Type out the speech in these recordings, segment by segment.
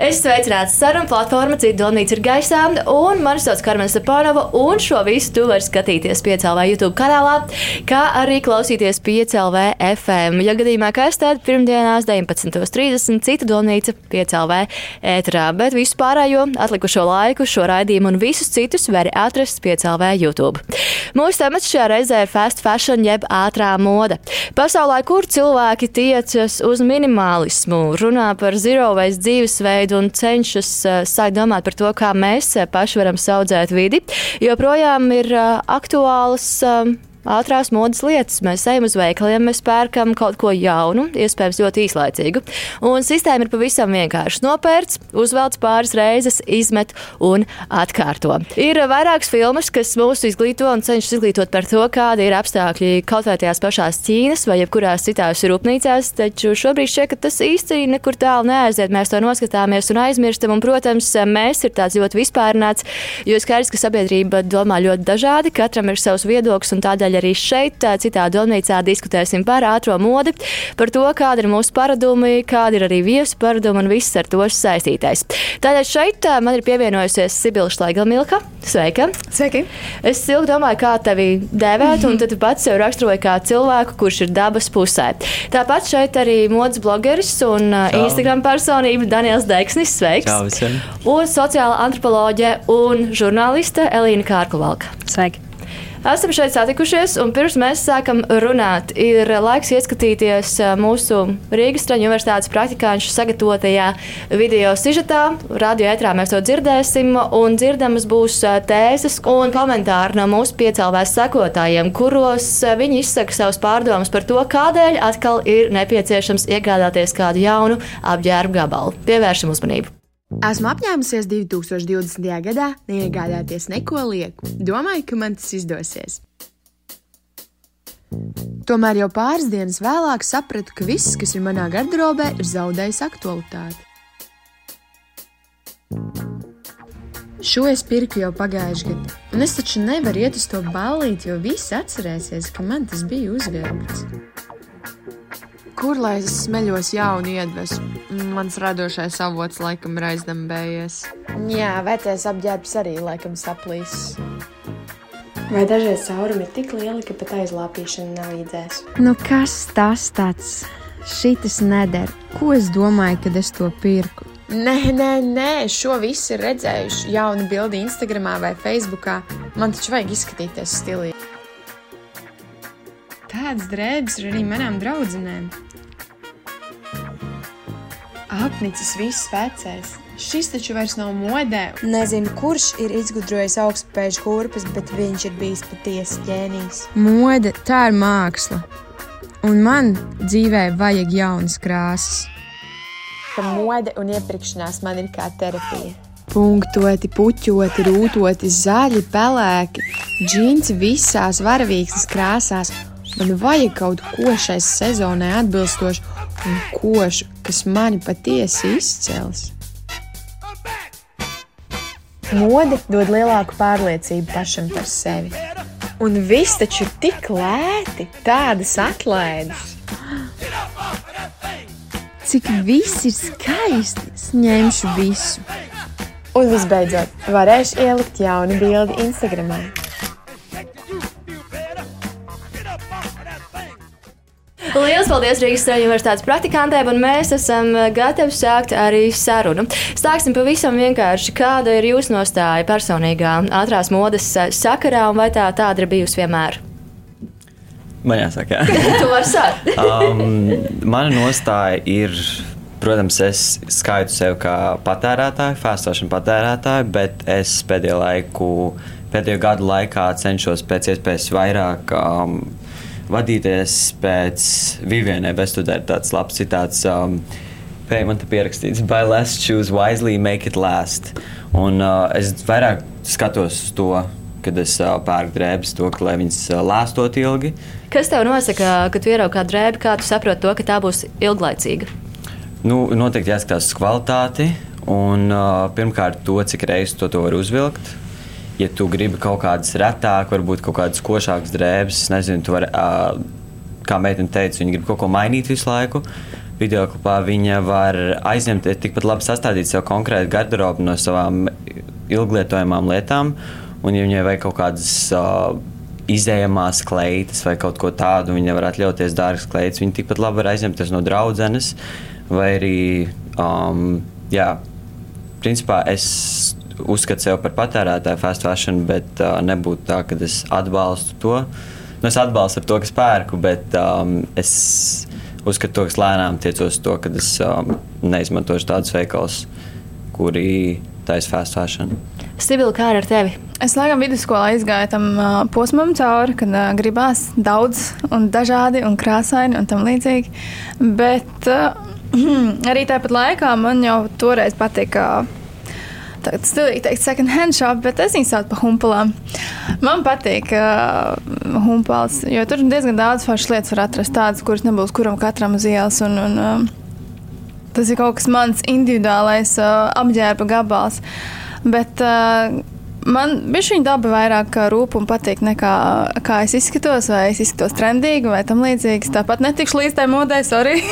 Es sveicināts sarunu platforma Cita domnīca ir gaisā, un mani sauc Karmena Stepanova, un šo visu tu vari skatīties piecēlvē YouTube kanālā, kā arī klausīties piecēlvē FM. Ja gadījumā kas tad pirmdienās 19.30 Cita domnīca piecēlvē ētrā, bet visu pārējo atlikušo laiku, šo raidījumu un visus citus var atrast piecēlvē YouTube. Mūsu temats šajā reizē ir fast fashion jeb ātrā moda. Pasaulē, kur cilvēki tiecas uz minimālismu, runā par zero waste dzīvesveidu, un cenšas uh, sākt domāt par to, kā mēs uh, paši varam audzēt vidi, joprojām ir uh, aktuāls. Ātrās modes lietas. Mēs ejam uz veikaliem, mēs pērkam kaut ko jaunu, iespējams, ļoti īslaicīgu. Un sistēma ir pavisam vienkārša. Nopērts, uzvelc pāris reizes, izmet un atkārto. Ir vairākas filmas, kas mūs izglīto un cenšas izglītot par to, kādi ir apstākļi kaut vai tajās pašās Ķīnas vai jebkurās citās rūpnīcās. Taču šobrīd šķiet, ka tas īsti nekur tālu neaiziet. Mēs to noskatāmies un aizmirstam. Un, protams, mēs ir tāds ļoti vispārnāts, jo skaidrs, ka sabiedrība domā ļoti dažādi, katram ir savs viedoklis un tādēļ arī šeit, citā domnīcā, diskutēsim par ātrā modi, par to, kāda ir mūsu paradumi, kāda ir arī viesu paradumi un viss ar to saistītais. Tādēļ šeit man ir pievienojusies Sibila Šlaigalmilka. Sveika! Sveiki! Es ilgi domāju, kā tevi dēvēt, un tad tu pats sev raksturoji kā cilvēku, kurš ir dabas pusē. Tāpat šeit arī modes blogeris un Čau. Instagram personība Daniels Deksnis. Sveiks! Čau visiem! Un sociāla antropoloģe un žurnāliste Elīna Kārkluvalka. Sveiki! Esam šeit satikušies, un pirms mēs sākam runāt, ir laiks ieskatīties mūsu Rīgas Traņu universitātes praktikanšu sagatavotajā video sižetā. Radio ētrā mēs to dzirdēsim, un dzirdamas būs tēzes un komentāri no mūsu piecēlvēs sekotājiem, kuros viņi izsaka savus pārdomas par to, kādēļ atkal ir nepieciešams iegādāties kādu jaunu apģērbu gabalu. Pievēršam uzmanību! Esmu apņēmusies 2020. gadā neiegādāties neko lieku. Domāju, ka man tas izdosies. Tomēr jau pāris dienas vēlāk sapratu, ka viss, kas ir manā garderobē, ir zaudējis aktualitāti. Šo es pirku jau pagājušajā gadā, un es taču nevaru iet uz to ballīti, jo visi atcerēsies, ka man tas bija uzvilkts. Kur lai es smeļos jaunu iedvesmu? Mans radošais avots laikam ir aizdambējies. Jā, vecais apģērbs arī laikam saplīs. Vai dažreiz caurumi ir tik lieli, ka pat aizlāpīšana nelīdzēs? Nu kas tas tāds? Šitas neder. Ko es domāju, kad es to pirku? Nē, nē, nē, šo visi ir redzējuši. Jaunu bildi Instagram vai Facebook. Man taču vajag izskatīties stilīgi. Tādas drēbes ir arī manām draudzenēm. Apnicis viss vecais. Šis taču vairs nav modē. Nezinu, kurš ir izgudrojis augstspēļu kurpes, bet viņš ir bijis patiesi ģēnijs. Mode tā ir māksla. Un man dzīvē vajag jaunas krāsas. Ka mode un iepirkšanās man ir kā terapija. Punktoti, puķoti, rūtoti, zaļi, pelēki, džinsi visās varavīksnes krāsās. Man vajag kaut ko šai sezonai atbilstošu un košu, kas mani patiesi izcels. Mode dod lielāku pārliecību pašam par sevi. Un viss taču ir tik lēti, tādas atlaides. Cik viss ir skaisti, es ņemšu visu. Un visbeidzot, varēšu ielikt jaunu bildi Instagram. Lielas paldies Rīgas Strāņu universitātes praktikantēm, un mēs esam gatavi sākt arī sarunu. Sāksim pavisam vienkārši, kāda ir jūsu nostāja personīgā ātrās modes sakarā, un vai tā tāda ir bijusi vienmēr? Man jāsaka, jā. tu vari sākt. um, mana nostāja ir, protams, es skaitu sevi kā patērētāju, fāstošanu patērētāju, bet es pēdējo laiku, pēdējo gadu laikā cenšos pēc iespējas vairāk um, vadīties pēc Vivienē Bestudē. Tāds labs citāts. Um, Pēc man te pierakstīts, by less choose wisely, make it last. Un uh, es vairāk skatos uz to, kad es uh, pērku drēbes, to, ka, lai viņas uh, lāstot ilgi. Kas tev nosaka, kad tu ieraugi kādu drēbi, kā tu saproti to, ka tā būs ilglaicīga? Nu, noteikti jāskatās uz kvalitāti un uh, pirmkārt to, cik reizes to, to var uzvilkt. Ja tu gribi kaut kādas retāk, varbūt kaut kādas košākas drēbes, es nezinu, tu vari, kā meitene teica, viņa grib kaut ko mainīt visu laiku. Videoklipā viņa var aizņemt tikpat labi sastādīt sev konkrētu garderobu no savām ilglietojamām lietām. Un, ja viņai vajag kaut kādas uh, izējamās kleitas vai kaut ko tādu, viņa var atļauties dārgas kleitas. Viņa tikpat labi var aizņemties no draudzenes, vai arī, um, jā, principā es uzskatu sevi par patērētāju fast fashion, bet uh, nebūtu tā, ka es atbalstu to. Nu, es atbalstu to, kas pērku, bet um, es uzskatu to, kas lēnām tiecos to, ka es um, neizmantošu tādus veikalus, kuri taisa fast fashion. Sibila, kā ar tevi? Es laikam vidusskolā aizgāju tam uh, posmam cauri, kad uh, gribās daudz un dažādi un krāsaini un tam līdzīgi. Bet uh, arī tāpat laikā man jau toreiz patika. Uh, tagad stilīgi teikt, second hand shop, bet es viņu saucu par humpalām. Man patīk uh, humpals, jo tur diezgan daudz foršas lietas var atrast, tādas, kuras nebūs kuram katram uz ielas. Un, un, uh, tas ir kaut kas mans individuālais uh, apģērba gabals. Bet, uh, Man bija šī daba vairāk rūp un patīk, nekā kā es izskatos, vai es izskatos trendīgi vai tam līdzīgs. Tāpat netikšu līdz tai modē, sorry.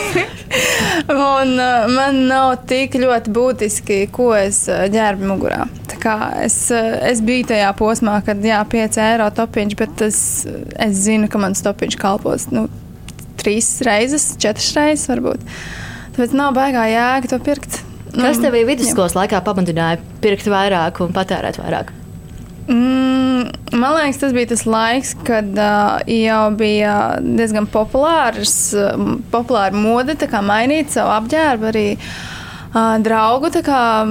un uh, man nav tik ļoti būtiski, ko es ģērbu mugurā. Es, es biju tajā posmā, kad jā, 5 eiro topiņš, bet es, es zinu, ka mans topiņš kalpos nu, trīs reizes, četras reizes varbūt. Tāpēc nav baigā jēga to pirkt. Kas tev bija vidusskolas laikā pamudināja pirkt vairāk un patērēt vairāk? Mm, man liekas, tas bija tas laiks, kad uh, jau bija diezgan populārs, uh, populāra mode mainīt savu apģērbu. Arī uh, draugu kā,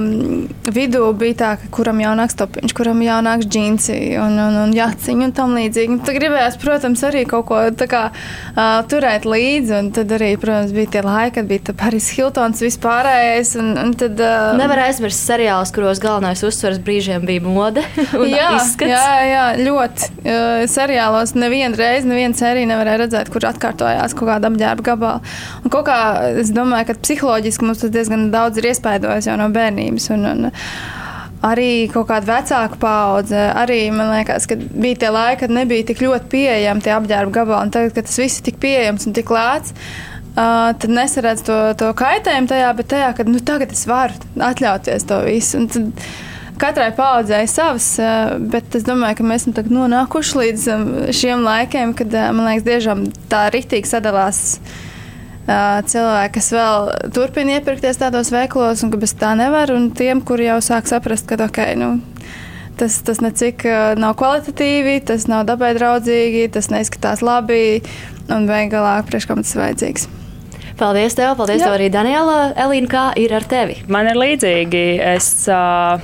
vidū bija tā, ka kuram jaunāks topiņš, kuram jaunāks džinsi un, un, un jāciņa un tam līdzīgi. Tad gribējās, protams, arī kaut ko kā, uh, turēt līdzi. Un tad arī, protams, bija tie laiki, kad bija Paris Hiltons vispārējais. Un, un tad, uh, Nevar aizmirst seriālus, kuros galvenais uzsvars brīžiem bija mode jā, izskats. Jā, jā, ļoti. Uh, seriālos nevienu reizi, nevienu sēriju nevarēja redzēt, kur atkārtojās kaut kāda apģērba gabala. Un kaut kā es domāju, ka psiholoģiski mums tas diezgan daudz daudz ir iespaidojis jau no bērnības. Un, un, Arī kaut kāda vecāka paudze, arī man liekas, ka bija tie laiki, kad nebija tik ļoti pieejami tie apģērba gabali. Tagad, kad tas viss ir tik pieejams un tik lēts, Uh, tad nesaredz to, to kaitējumu tajā, bet tajā, ka nu, tagad es varu atļauties to visu. Katrai paudzei savs, uh, bet es domāju, ka mēs esam nonākuši līdz um, šiem laikiem, kad uh, man liekas, diešām tā rīktīgi sadalās cilvēki, kas vēl turpina iepirkties tādos veikalos, un ka bez tā nevar, un tiem, kuri jau sāk saprast, ka okay, nu, tas, tas necik nav kvalitatīvi, tas nav dabai draudzīgi, tas neizskatās labi, un beigās priekš kam tas ir vajadzīgs. Paldies, tev! Paldies, Jā. tev arī, Daniela. Elīna, kā ir ar tevi? Man ir līdzīgi. Es, uh,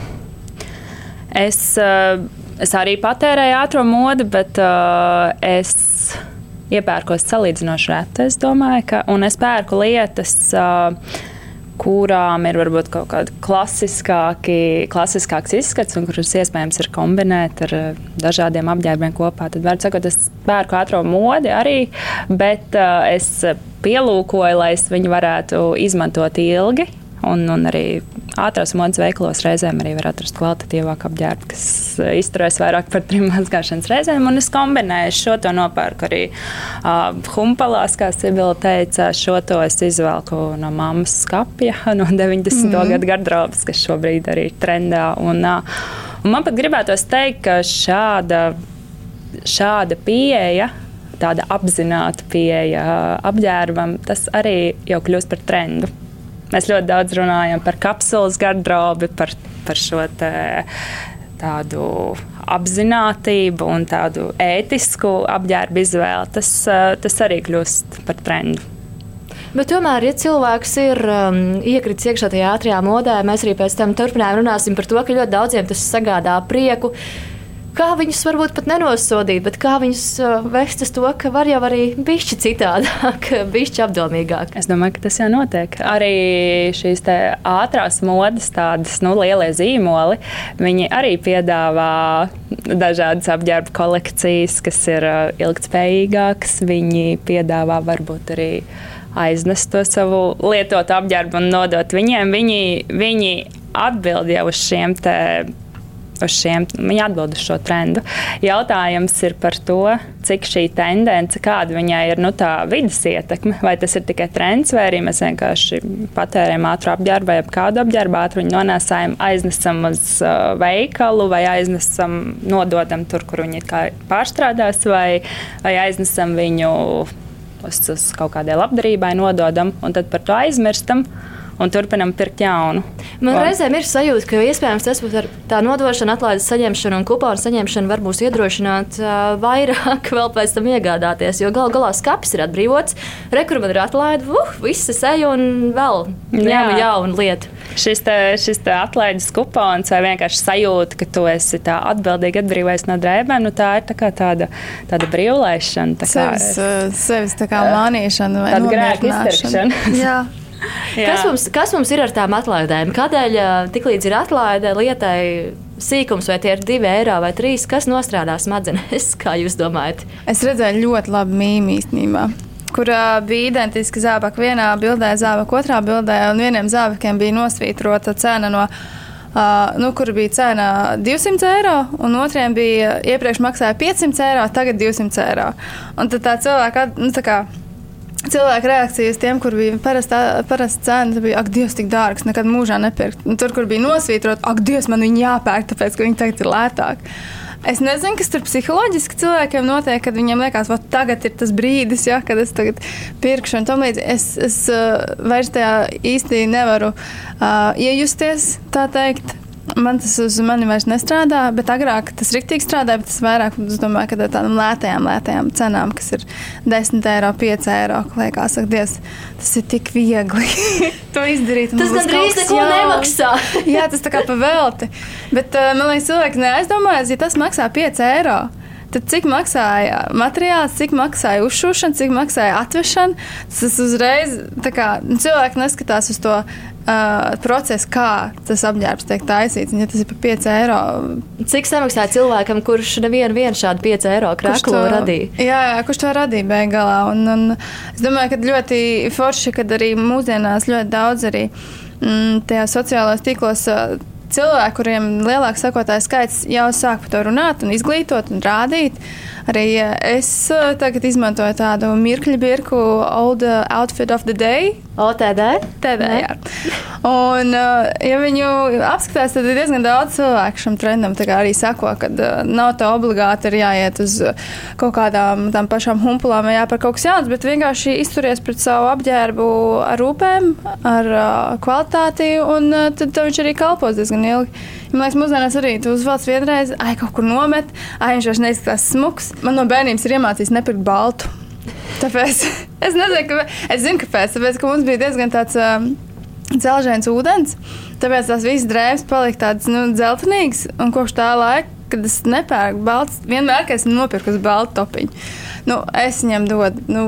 es, uh, es arī patērēju ātrā modi, bet uh, es iepērkos salīdzinoši reti. Es domāju, ka es pērku lietas. Uh, kurām ir varbūt kaut kāda klasiskāks izskats, un kurus iespējams ir kombinēt ar dažādiem apģērbiem kopā. Tad, var sakot, es pērku ātrā modi arī, bet uh, es pielūkoju, lai es viņu varētu izmantot ilgi. Un, un arī ātrās modes veikalos reizēm arī var atrast kvalitatīvāku apģērbu, kas izturēs vairāk par trim mazgāšanas reizēm. Un es kombinēju šo to nopērku arī uh, humpalās, kā Sibila teica. Šo to es izvelku no mammas skapja, no 90. Mm -hmm. gadu gardrobas, kas šobrīd arī ir trendā. Un, uh, un man pat gribētos teikt, ka šāda, šāda pieeja tāda apzināta pieeja apģērbam, tas arī jau kļūst par trendu. Mēs ļoti daudz runājam par kapsulas garderobi, par, par šo te, tādu apziņotību un tādu ētisku apģērbu izvēli. Tas, tas arī kļūst par trendu. Bet tomēr, ja cilvēks ir um, iekritis iekšā tajā ātrajā modē, mēs arī pēc tam turpinājām runāsim par to, ka ļoti daudziem tas sagādā prieku. Uh, kā viņus varbūt pat nenosodīt, bet kā viņus vest uz to, ka var jau arī bišķi citādāk, bišķi apdomīgāk. Es domāju, ka tas jau notiek. Arī šīs ātrās modes, tādas nu, lielie zīmoli, viņi arī piedāvā dažādas apģērba kolekcijas, kas ir ilgspējīgākas. Viņi piedāvā varbūt arī aiznest to savu lietotu apģērbu un nodot viņiem. Viņi, viņi atbild jau uz šiem uz šiem, viņi atbild uz šo trendu. Jautājums ir par to, cik šī tendence, kāda viņai ir nu, tā vidas ietekme, vai tas ir tikai trends, vai arī mēs vienkārši patērējam ātru apģērbu vai kādu apģērbu, ātru viņu nonēsājam, aiznesam uz uh, veikalu vai aiznesam, nododam tur, kur viņi pārstrādās, vai, vai aiznesam viņu uz, uz kaut kādai labdarībai, nododam un tad par to aizmirstam un turpinam pirkt jaunu. Man un... reizēm ir sajūta, ka iespējams tas būs ar tā nodošanu, atlaides saņemšanu un kuponu saņemšanu var būs iedrošināt uh, vairāk vēl pēc tam iegādāties, jo gal galā skats ir atbrīvots, rekur man ir atlaide, uh, viss es eju un vēl ņēmu jaunu lietu. Šis, te, šis te atlaides kupons vai vienkārši sajūta, ka tu esi tā atbildīgi atbrīvojies no drēbēm, nu tā ir tā tāda, tāda brīvlaišana. Tā sevis, kā, sevis tā kā mānīšana vai tāda grēka izdaršana. Kas, mums, kas mums ir ar tām atlaidēm? Kādēļ tiklīdz ir atlaide lietai sīkums, vai tie ir divi eiro vai trīs, kas nostrādā smadzenes, kā jūs domājat? Es redzēju ļoti labu mīmīmu īstenībā. Kur uh, bija identiski zābaki vienā bildē, zābaki otrā bildē, un vieniem zābakiem bija nosvītrota cena no Uh, nu, kur bija cena 200 eiro, un otriem bija iepriekš maksāja 500 eiro, tagad 200 eiro. Un tad tā cilvēka, nu, tā kā Cilvēku reakcijas tiem, kur bija parasta, parasta cena, bija, ak, Dievs, tik dārgs, nekad mūžā nepirkt. Un tur, kur bija nosvītrot, ak, Dievs, man viņi jāpērk, tāpēc, ka viņi tagad ir lētāk. Es nezinu, kas tur psiholoģiski cilvēkiem notiek, kad viņiem liekas, ka tagad ir tas brīdis, ja, kad es tagad pirkšu līdzīgi. Es, es uh, vairs tajā īsti nevaru uh, iejusties, tā teikt. Man tas uz mani vairs nestrādā, bet agrāk tas rīktīgi strādāja. Tas vairāk, es domāju, ka tādām lētajām, lētajām cenām, kas ir 10 eiro, 5 eiro, liekas, ak, Dievs, tas ir tik viegli to izdarīt. Tas gandrīz neko jā, nemaksā. jā, tas tā kā pavelti. Bet uh, man liekas, cilvēki neaizdomājas, ja tas maksā 5 eiro. Tad cik maksāja materiāls, cik maksāja uzšūšana, cik maksāja atvešana? Tas uzreiz kā, cilvēki neskatās uz to uh, procesu, kā tas apģērbs tiek taisīts. Ja tas ir par 5 eiro. Cik samaksāja cilvēkam, kurš nevienu šādu 5 eiro krāklu radīja? Jā, jā, kurš to radīja beigās. Un, un es domāju, ka ļoti forši, kad arī mūsdienās ļoti daudz arī mm, tajā sociālajos tīklos. Uh, cilvēki, kuriem lielāks sekotāju skaits jau sāk par to runāt, un izglītot un rādīt. Arī es uh, tagad izmantoju tādu mirkļu birku, Old Outfit of the Day, OTD. TD, jā. Un, ja viņu apskatās, tad ir diezgan daudz cilvēku šim trendam. Arī sako, ka nav tā obligāti ir jāiet uz kaut kādām tām pašām humpulām vai jāpēr kaut kas jauns, bet vienkārši izturies pret savu apģērbu ar rūpēm, ar kvalitāti, un tad viņš arī kalpos diezgan ilgi. Man liekas, mūsdienās arī tu uzvelc vienreiz, ai, kaut kur nomet, ai, viņš vairs neizskatās smuks. Man no bērnības ir iemācījis nepirkt baltu. Tāpēc es nezinu, ka, es zinu, kāpēc. Tāpēc, ka mums bija diezgan tāds um, dzelžains ūdens. Tāpēc tās visas drēbes palika tādas nu, dzeltenīgas. Un kopš tā laika, kad es nepērku balts, vienmēr, kad es nopirku uz baltu topiņu, nu, es viņam dodu. Nu,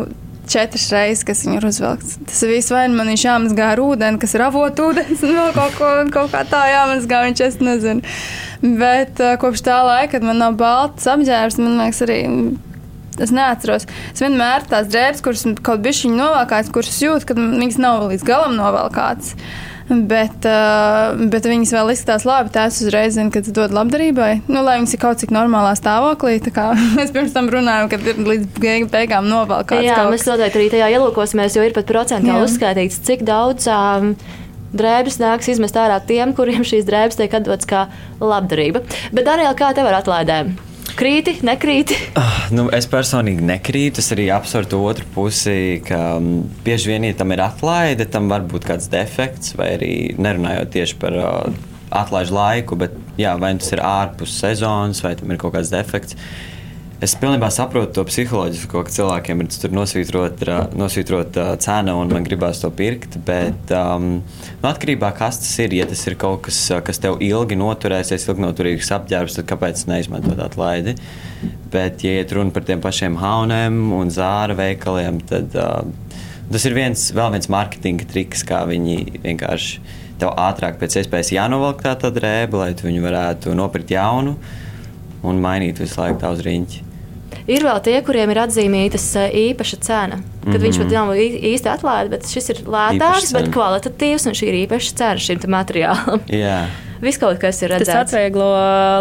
Četras reizes, kas viņu ir uzvilkts. Tas viss vai nu man viņš jāmazgā ar ūdeni, kas ir avot ūdens, no nu, kaut, ko, kaut kā tā jāmazgā, viņš es nezinu. Bet uh, kopš tā laika, kad man nav balts apģērbs, man liekas, arī Es neatceros. Es vienmēr tās drēbes, kuras kaut bišķiņi novalkāts, kuras jūtu, ka viņas nav līdz galam novalkātas. Bet, uh, bet viņas vēl izskatās labi. Tās uzreiz zina, ka tas dod labdarībai. Nu, lai viņas ir kaut cik normālā stāvoklī. Mēs pirms tam runājām, ka ir līdz beigām novalkāts. Jā, mēs noteikti arī tajā ielūkosimies, jo ir pat procentuāli uzskaitīts, cik daudz. Um, drēbes nāks izmest ārā tiem, kuriem šīs drēbes tiek atdotas kā labdarība. Bet, Daniela, kā tev ar atlaidēm? Krīti, nekrīti? Uh, nu, es personīgi nekrītu. Es arī apsveru to otru pusi, ka um, bieži vien, ja tam ir atlaide, tam var būt kāds defekts, vai arī nerunājot tieši par uh, atlaižu laiku, bet jā, vai tas ir ārpus sezonas, vai tam ir kaut kāds defekts. Es pilnībā saprotu to psiholoģisko, ka cilvēkiem ir tur nosvītrot, nosvītrot uh, cena un man gribās to pirkt. Bet um, nu, atkarībā no tā, kas tas ir, ja tas ir kaut kas, kas tev ilgi noturēsies, ilgi noturīgs apģērbs, tad kāpēc neizmantot atlaidi? Bet, ja iet runa par tiem pašiem hauniem un zāra veikaliem, tad uh, tas ir viens, vēl viens mārketinga triks, kā viņi vienkārši tev ātrāk pēc iespējas jānovelk tā drēbe, lai tu viņu varētu nopirkt jaunu un mainīt visu laiku tā uz riņķi. Ir vēl tie, kuriem ir atzīmētas e, īpaša cena. Kad mm -hmm. viņš pat nav īsti atklāts, bet šis ir lētāks, bet kvalitatīvs, un šī ir īpaša cena šim materiālam. Jā. Viss kaut kas ir Tas redzēts. atvieglo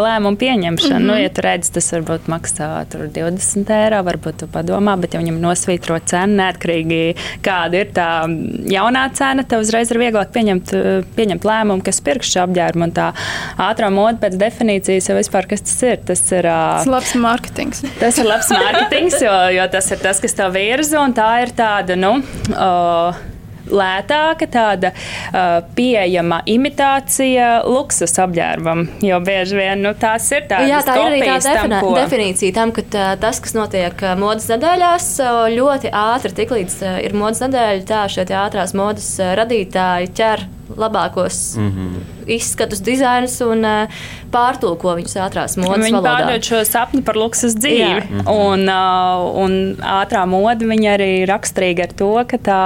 lēmumu pieņemšanu. Mm Mhm. -hmm. nu, ja tu redzi, tas varbūt maksā tur 20 eiro, varbūt tu padomā, bet ja viņam nosvītro cenu, neatkarīgi kāda ir tā jaunā cena, tev uzreiz ir vieglāk pieņemt, eh, pieņemt lēmumu, kas pirks šo apģērbu. Un tā ātrā moda pēc definīcijas jau vispār kas tas ir. Tas ir, ā, Tas ir labs mārketings. Tas ir labs mārketings, jo, jo tas ir tas, kas tev virza, un tā ir tāda, nu, o, lētāka, tāda uh, pieejama imitācija luksus apģērbam. Jo bieži vien nu, tās ir tādas Jā, tā ir arī tā kopijas tam, ko- definīcija tam, ka tā, tas, kas notiek modes nedēļās, ļoti ātri, tiklīdz ir modes nedēļa, tā šie ātrās modes radītāji ķer labākos mm. -hmm. izskatus, dizainus un ā, pārtulko viņus ātrās modes Viņi valodā. pārdod šo sapni par luksus dzīvi. Jā. Un, uh, un ātrā moda viņa arī ir raksturīga ar to, ka tā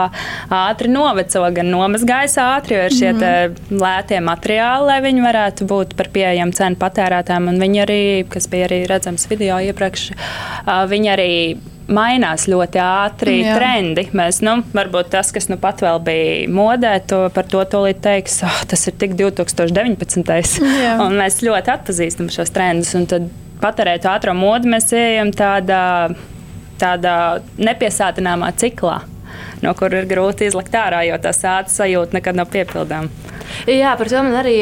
ātri noveco, gan nomazgājas ātri, jo ir šie mm. lētie materiāli, lai viņi varētu būt par pieejamu cenu patērētājiem. Un viņi arī, kas bija arī redzams video iepriekš, uh, viņi arī mainās ļoti ātri Jā. trendi. Mēs, nu, varbūt tas, kas nu pat vēl bija modē, to par to tūlīt teiks, oh, tas ir tik 2019. Jā. Un mēs ļoti atpazīstam šos trendus. un tad Patērēt ātrā modu mēs ejam tādā, tādā nepiesātināmā ciklā, no kur ir grūti izlikt ārā, jo tā sāta sajūta nekad nav piepildāma. Jā, par to man arī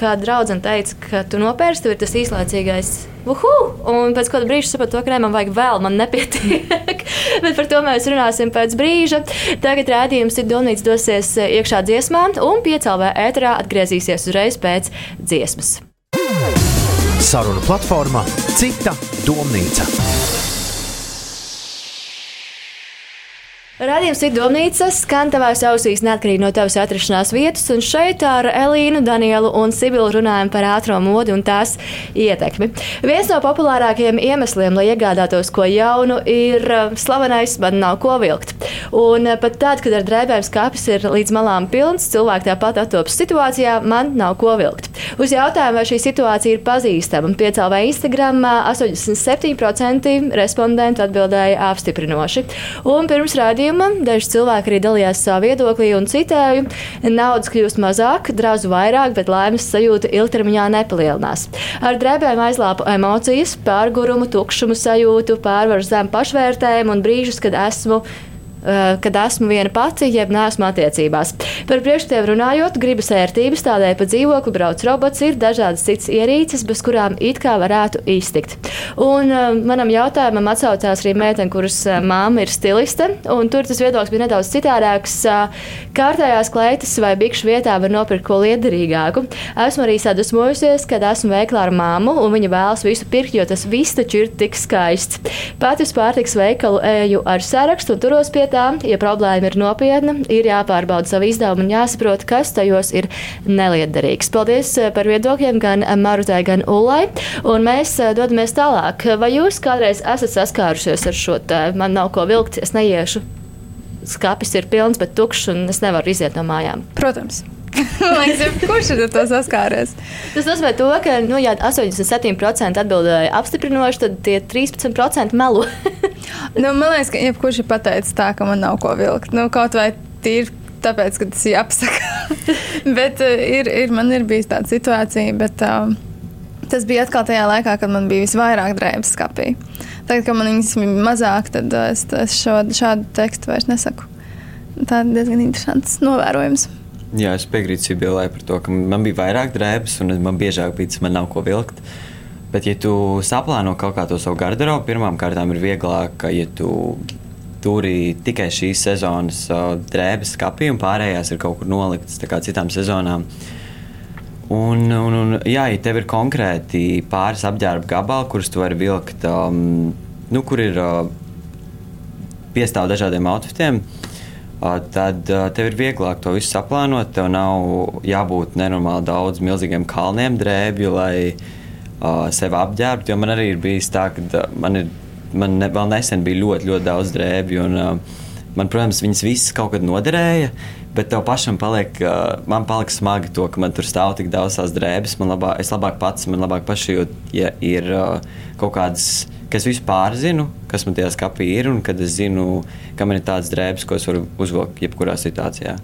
kāda draudzene teica, ka tu nopērci, tur ir tas īslaicīgais. Uhu! Un pēc kāda brīža sapratu, to, ka nē, man vajag vēl, man nepietiek. Bet par to mēs runāsim pēc brīža. Tagad rādījums ir Donīts dosies iekšā dziesmā, un piecēlvē ēterā atgriezīsies uzreiz pēc dziesmas. Saruna platformā Cita domnīca. Radījums ir domnīca, skan tavās ausīs neatkarīgi no tavas atrašanās vietas, un šeit ar Elīnu, Danielu un Sibilu runājam par ātrā modi un tās ietekmi. Viens no populārākajiem iemesliem, lai iegādātos ko jaunu, ir uh, slavenais man nav ko vilkt. Un uh, pat tad, kad ar drēbēm skāpis ir līdz malām pilns, cilvēki tāpat attopas situācijā, man nav ko vilkt. Uz jautājumu, vai šī situācija ir pazīstama, piecēlā Instagram 87% respondentu atbildēja apstiprinoši. Un pirms rādījuma daži cilvēki arī dalījās savā viedoklī un citēju, naudas kļūst mazāk, draudz vairāk, bet laimes sajūta ilgtermiņā nepalielinās. Ar drēbēm aizlāpu emocijas, pārgurumu, tukšumu sajūtu, pārvaru zem pašvērtējumu un brīžus, kad esmu kad esmu viena pati, jeb neesmu attiecībās. Par priekšstiem runājot, gribas ērtības, tādēļ pa dzīvokli brauc robots, ir dažādas citas ierīces, bez kurām it kā varētu iztikt. Un uh, manam jautājumam atsaucās arī meitene, kuras uh, māma ir stiliste, un tur tas viedoklis bija nedaudz citādāks. Kārtējās kleitas vai bikšu vietā var nopirkt ko liederīgāku. Esmu arī sadusmojusies, kad esmu veiklā ar māmu, un viņa vēlas visu pirkt, jo tas viss taču ir tik skaists. Pati uz pārtiks veikalu eju ar sarakstu un turos pie tā, ja problēma ir nopietna, ir jāpārbauda savu izdevumu un jāsaprot, kas tajos ir neliederīgs. Paldies eh, par viedokļiem gan Marutai, gan Ulai, un mēs eh, dodamies tālāk. Vai jūs kādreiz esat saskārušies ar šo te, man nav ko vilkt, es neiešu? Skapis ir pilns, bet tukšs, un es nevaru iziet no mājām. Protams. Kurš ir ar to saskāries? Tas nozīmē, to, ka, nu, ja 87% atbildēja apstiprinoši, tad tie 13% melo. nu, man liekas, ka jebkurš ir pateicis tā, ka man nav ko vilkt. Nu, kaut vai tīri tāpēc, ka tas ir jāpasaka. bet uh, ir, ir, man ir bijusi tāda situācija, bet uh, tas bija atkal tajā laikā, kad man bija visvairāk drēbes skapī. Tagad, kad man viņas bija mazāk, tad es, es šo, šādu tekstu vairs nesaku. Tā ir diezgan interesants novērojums. Jā, es piekrītu Sibīlai par to, ka man bija vairāk drēbes, un man biežāk bija tas, man nav ko vilkt. Bet, ja tu saplāno kaut kā to savu garderobu, pirmām kārtām ir vieglāk, ka, ja tu turi tikai šīs sezonas uh, drēbes skapī, un pārējās ir kaut kur noliktas citām sezonām. Un, un, un, jā, ja tev ir konkrēti pāris apģērba gabali, kurus tu vari vilkt, um, nu, kur ir uh, piestāv dažādiem outfitiem, uh, tad tev ir vieglāk to visu saplānot. Tev nav jābūt nenormāli daudz milzīgiem kalniem drēbju, lai uh, sevi apģērbtu. Jo man arī ir bijis tā, ka man, ir, man ne, vēl nesen bija ļoti, ļoti daudz drēbju. Un, uh, man, protams, viņas visas kaut kad noderēja. Bet tev pašam paliek, man paliek smagi to, ka man tur stāv tik daudz tās drēbes. Man labāk, es labāk pats, man labāk pašajūt, ja ir kaut kādas, kas visu pārzinu, kas man tajā skapī ir, un kad es zinu, ka man ir tādas drēbes, ko es varu uzvilkt jebkurā situācijā.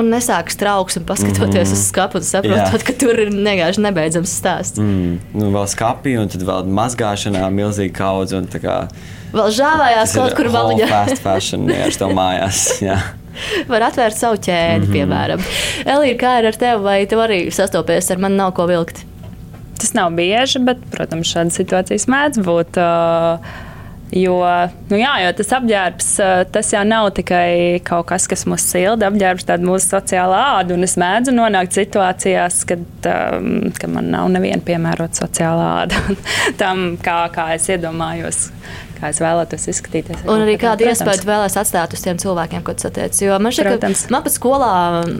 Un nesāks trauks un paskatoties mm. uz skatu un saprotot, Jā. ka tur ir vienkārši nebeidzams stāsts. Mm. Nu, vēl skati, un tad vēl mazgāšanā milzīgi kaudz. Vēl žāvājās kaut kur valiņā. Fast fashion, ar to mājās. Jā. Var atvērt savu ķēdi, mm -hmm. piemēram. Elīna, kā ir ar tevi, vai tu arī sastopies ar mani nav ko vilkt? Tas nav bieži, bet, protams, šādas situācijas mēdz būt. Uh, Jo, nu jā, jo tas apģērbs, tas jau nav tikai kaut kas, kas mūs silda. Apģērbs ir mūsu sociālā āda, un es mēdzu nonākt situācijās, kad, um, kad man nav neviena piemērota sociālā āda tam, kā, kā es iedomājos. Kā es vēlētos izskatīties. Un arī kādu iespēju vēlēs atstāt uz tiem cilvēkiem, ko satiec. Jo man šķiet, ka man pat skolā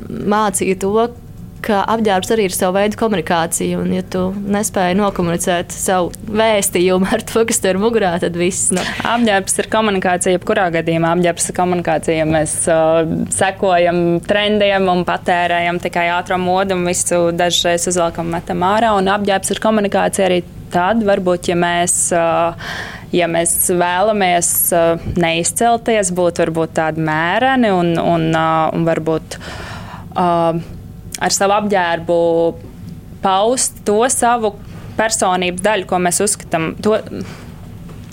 mācīja to, ka apģērbs arī ir sava veida komunikācija. Un, ja tu nespēji nokomunicēt savu vēstījumu ar to, kas tur ir mugurā, tad viss. Nu. Apģērbs ir komunikācija, jebkurā gadījumā. Apģērbs ir komunikācija, ja mēs uh, sekojam trendiem un patērējam tikai ātrā modu un visu dažreiz uzvelkam metam ārā. Un apģērbs ir komunikācija arī tad, varbūt, ja mēs. Uh, ja mēs vēlamies uh, neizcelties, būt varbūt tādi mēreni un, un, uh, un varbūt ar savu apģērbu paust to savu personības daļu, ko mēs uzskatām. To,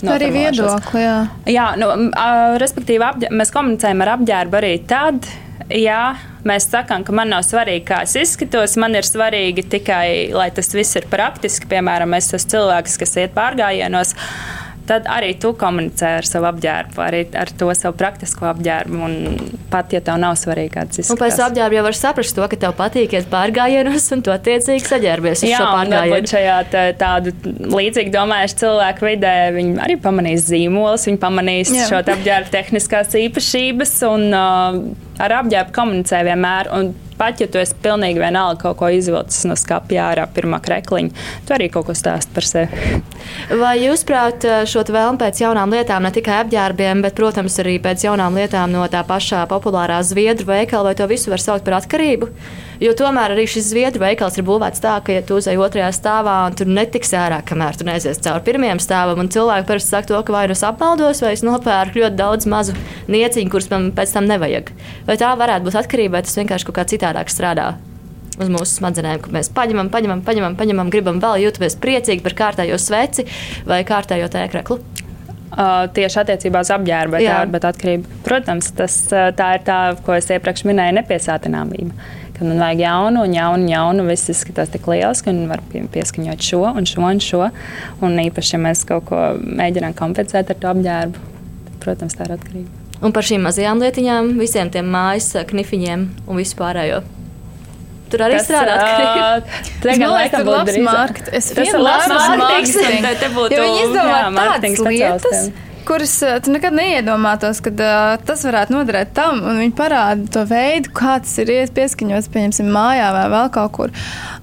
No, arī viedokli. Jā, jā nu, respektīvi, apģēr, mēs komunicējam ar apģērbu arī tad, ja mēs sakām, ka man nav svarīgi, kā es izskatos. Man ir svarīgi tikai, lai tas viss ir praktiski. Piemēram, es esmu cilvēks, kas iet pārgājienos. Tad arī tu komunicē ar savu apģērbu, arī ar to savu praktisko apģērbu. Pat ja tev nav svarīgi, kāds izskatās. Un pēc apģērba jau var saprast to, ka tev patīk iet pārgājienos un to attiecīgi saģērbies Jā, šo pārgājienu. šajā tā, tādu līdzīgi domājuši cilvēku vidē, viņi arī pamanīs zīmolus, viņi pamanīs Jā. šo apģērbu tehniskās īpašības un uh, ar apģērbu komunicē vienmēr. Un pat ja tu esi pilnīgi vienalga kaut ko izvilcis no skapja ārā, pirmā krekliņa, tu arī kaut ko stāst par sevi. Vai jūs, prāt, šo vēlmu pēc jaunām lietām, ne tikai apģērbiem, bet, protams, arī pēc jaunām lietām no tā pašā populārā zviedru veikala, vai to visu var saukt par atkarību? Jo tomēr arī šis zviedru veikals ir būvēts tā, ka, ja tu uzej otrajā stāvā, tur netiks ārā, kamēr tu neaizies cauri pirmajam stāvam. Un cilvēki parasti saka, to, ka vai nu es apmaldos, vai es nopērku ļoti daudz mazu nieciņu, kurus man pēc tam nevajag. Vai tā varētu būt atkarība, vai tas vienkārši kaut kā citādāk strādā? uz mūsu smadzenēm, ka mēs paņemam, paņemam, paņemam, paņemam gribam vēl jūtamies priecīgi par kārtējo sveci vai kārtējo tēkreklu. Uh, tieši attiecībā uz apģērbu, bet atkarība. Protams, tas, tā ir tā, ko es iepriekš minēju, nepiesātināmība ka man vajag jaunu, un jaunu, jaunu. Viss izskatās tik liels, ka var pieskaņot šo un šo un šo. Un īpaši, ja mēs kaut ko mēģinām kompensēt ar to apģērbu, tad, protams, tā ir atkarība. Un par šīm mazajām lietiņām, visiem tiem mājas knifiņiem un vispārējo. Tur arī tas, strādā. Tas ir labs mārketis. Es tas ir labs mārketis. Te būtu, ja viņi izdomā tādas lietas kuras uh, tu nekad neiedomātos, ka uh, tas varētu noderēt tam. Viņi parāda to veidu, kā tas ir pieskaņots, pieņemsim, mājā vai vēl kaut kur.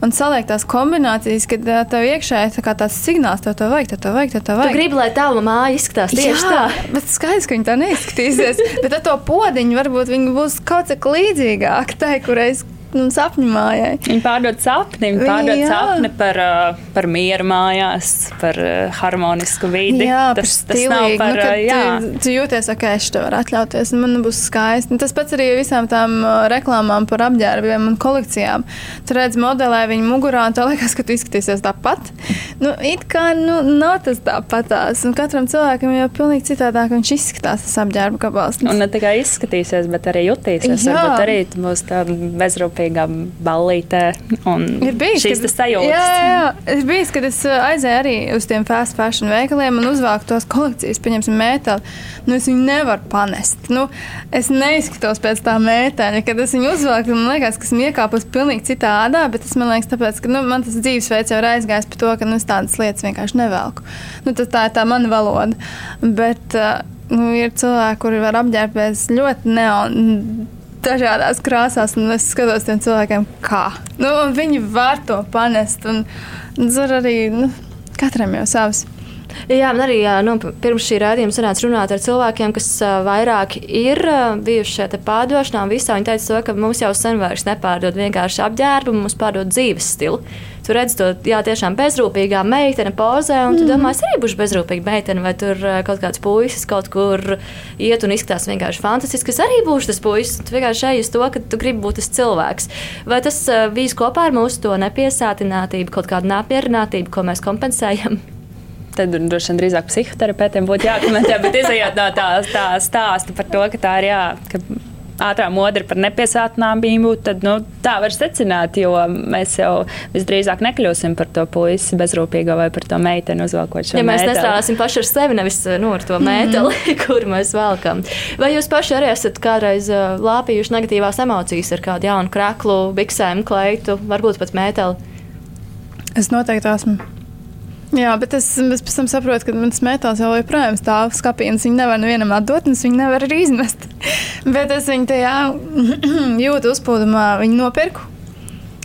Un saliek tās kombinācijas, kad uh, tev iekšā ir tā tāds signāls, tev to vajag, tev to vajag, tev to vajag. Tu gribi, lai tava māja izskatās tieši Jā, tā. Bet skaidrs, ka viņi tā neizskatīsies. bet ar to podziņu varbūt viņi būs kaut cik līdzīgāki tai, kurai nu, sapņu mājai. Viņi pārdod sapni, viņi pārdod jā. sapni par, uh, par mieru mājās, par uh, harmonisku vidi. Jā, tas, tas nav par nu, jā. Tu, tu jūties, ok, es to varu atļauties, man būs skaisti. Un tas pats arī visām tām uh, reklāmām par apģērbiem un kolekcijām. Tu redz modelē viņu mugurā, un tev liekas, ka tu izskatīsies tāpat. Nu, it kā nu, nav tas tāpatās, un katram cilvēkam jau pilnīgi citādāk viņš izskatās tas apģērba gabals. Un ne tikai izskatīsies, bet arī jutīsies. Jā. Varbūt arī būs tā bezrūpīga kopīgā ballītē. Ir bijis kad, sajūtas. Jā, jā, ir bijis, kad es uh, aizēju arī uz tiem fast fashion veikaliem un uzvāku tos kolekcijas, pieņemsim, mēteli. Nu, es viņu nevaru panest. Nu, es neizskatos pēc tā mēteļa. Kad es viņu uzvāku, man liekas, ka esmu iekāpus pilnīgi citā ādā, bet tas man liekas, tāpēc, ka nu, man tas dzīvesveids jau ir aizgājis par to, ka nu, es tādas lietas vienkārši nevelku. Nu, tas, tā ir tā mana valoda. Bet, uh, nu, ir cilvēki, kuri var apģērbties ļoti neon dažādās krāsās, un es skatos tiem cilvēkiem, kā. Nu, viņi var to panest, un tur arī nu, katram jau savs. Jā, man arī nu, pirms šī rādījuma sanāca runāt ar cilvēkiem, kas vairāk ir bijuši šeit pārdošanā. Visā viņi teica, to, ka mums jau sen vairs nepārdod vienkārši apģērbu, mums pārdod dzīves stilu. Tu redz to jā, tiešām bezrūpīgā meitene pozē, un tu mm. domā, es arī būšu bezrūpīga meitene, vai tur kaut kāds puisis kaut kur iet un izskatās vienkārši fantastiski. Es arī būšu tas puisis. Tu vienkārši ej uz to, ka tu gribi būt tas cilvēks. Vai tas bijis kopā ar mūsu to nepiesātinātību, kaut kādu neapmierinātību, ko mēs kompensējam? Tad droši vien drīzāk psihoterapeitiem būtu jākomentē, bet izējot no tā, tā stāsta par to, ka tā ir jā. Ka ātrā modra par nepiesātināmību, tad nu, tā var secināt, jo mēs jau visdrīzāk nekļūsim par to puisi bezrūpīgo vai par to meiteni uzvelkot šo ja mēs nestrādāsim paši ar sevi, nevis nu, ar to mēteli, mm -hmm. kur mēs velkam. Vai jūs paši arī esat kādreiz lāpījuši negatīvās emocijas ar kādu jaunu kraklu, biksēm, kleitu, varbūt pat mēteli? Es noteikti esmu. Jā, bet es, es pēc tam saprotu, ka manas metāls jau joprojām stāv skapī, un viņi nevar nevienam atdot, un viņi nevar arī izmest. bet es viņu tajā jūtu uzpūdumā, viņu nopirku.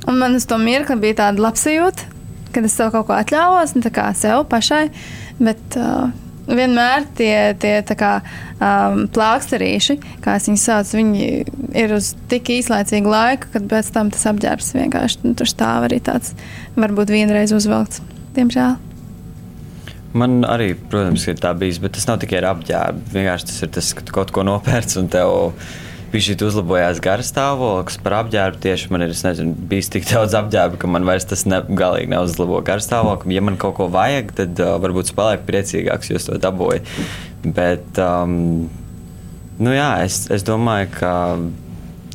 Un man uz to mirkli bija tāda labsajūta, kad es sev kaut ko atļāvos, ne tā kā sev pašai, bet uh, vienmēr tie, tie kā, um, plāksterīši, kā es viņus saucu, viņi ir uz tik īslaicīgu laiku, kad pēc tam tas apģērbs vienkārši nu, tur stāv arī tāds, varbūt vienreiz uzvelkts, diemžēl. Man arī, protams, ir tā bijis, bet tas nav tikai ar apģērbu. Vienkārši tas ir tas, ka tu kaut ko nopērci un tev bija uzlabojās garas stāvoklis. Par apģērbu tieši man ir nezinu, bijis tik daudz apģērba, ka man vairs tas ne, galīgi neuzlabo garas stāvokli. Ja man kaut ko vajag, tad uh, varbūt es palieku priecīgāks, jo es to dabūju. Bet, um, nu jā, es, es domāju, ka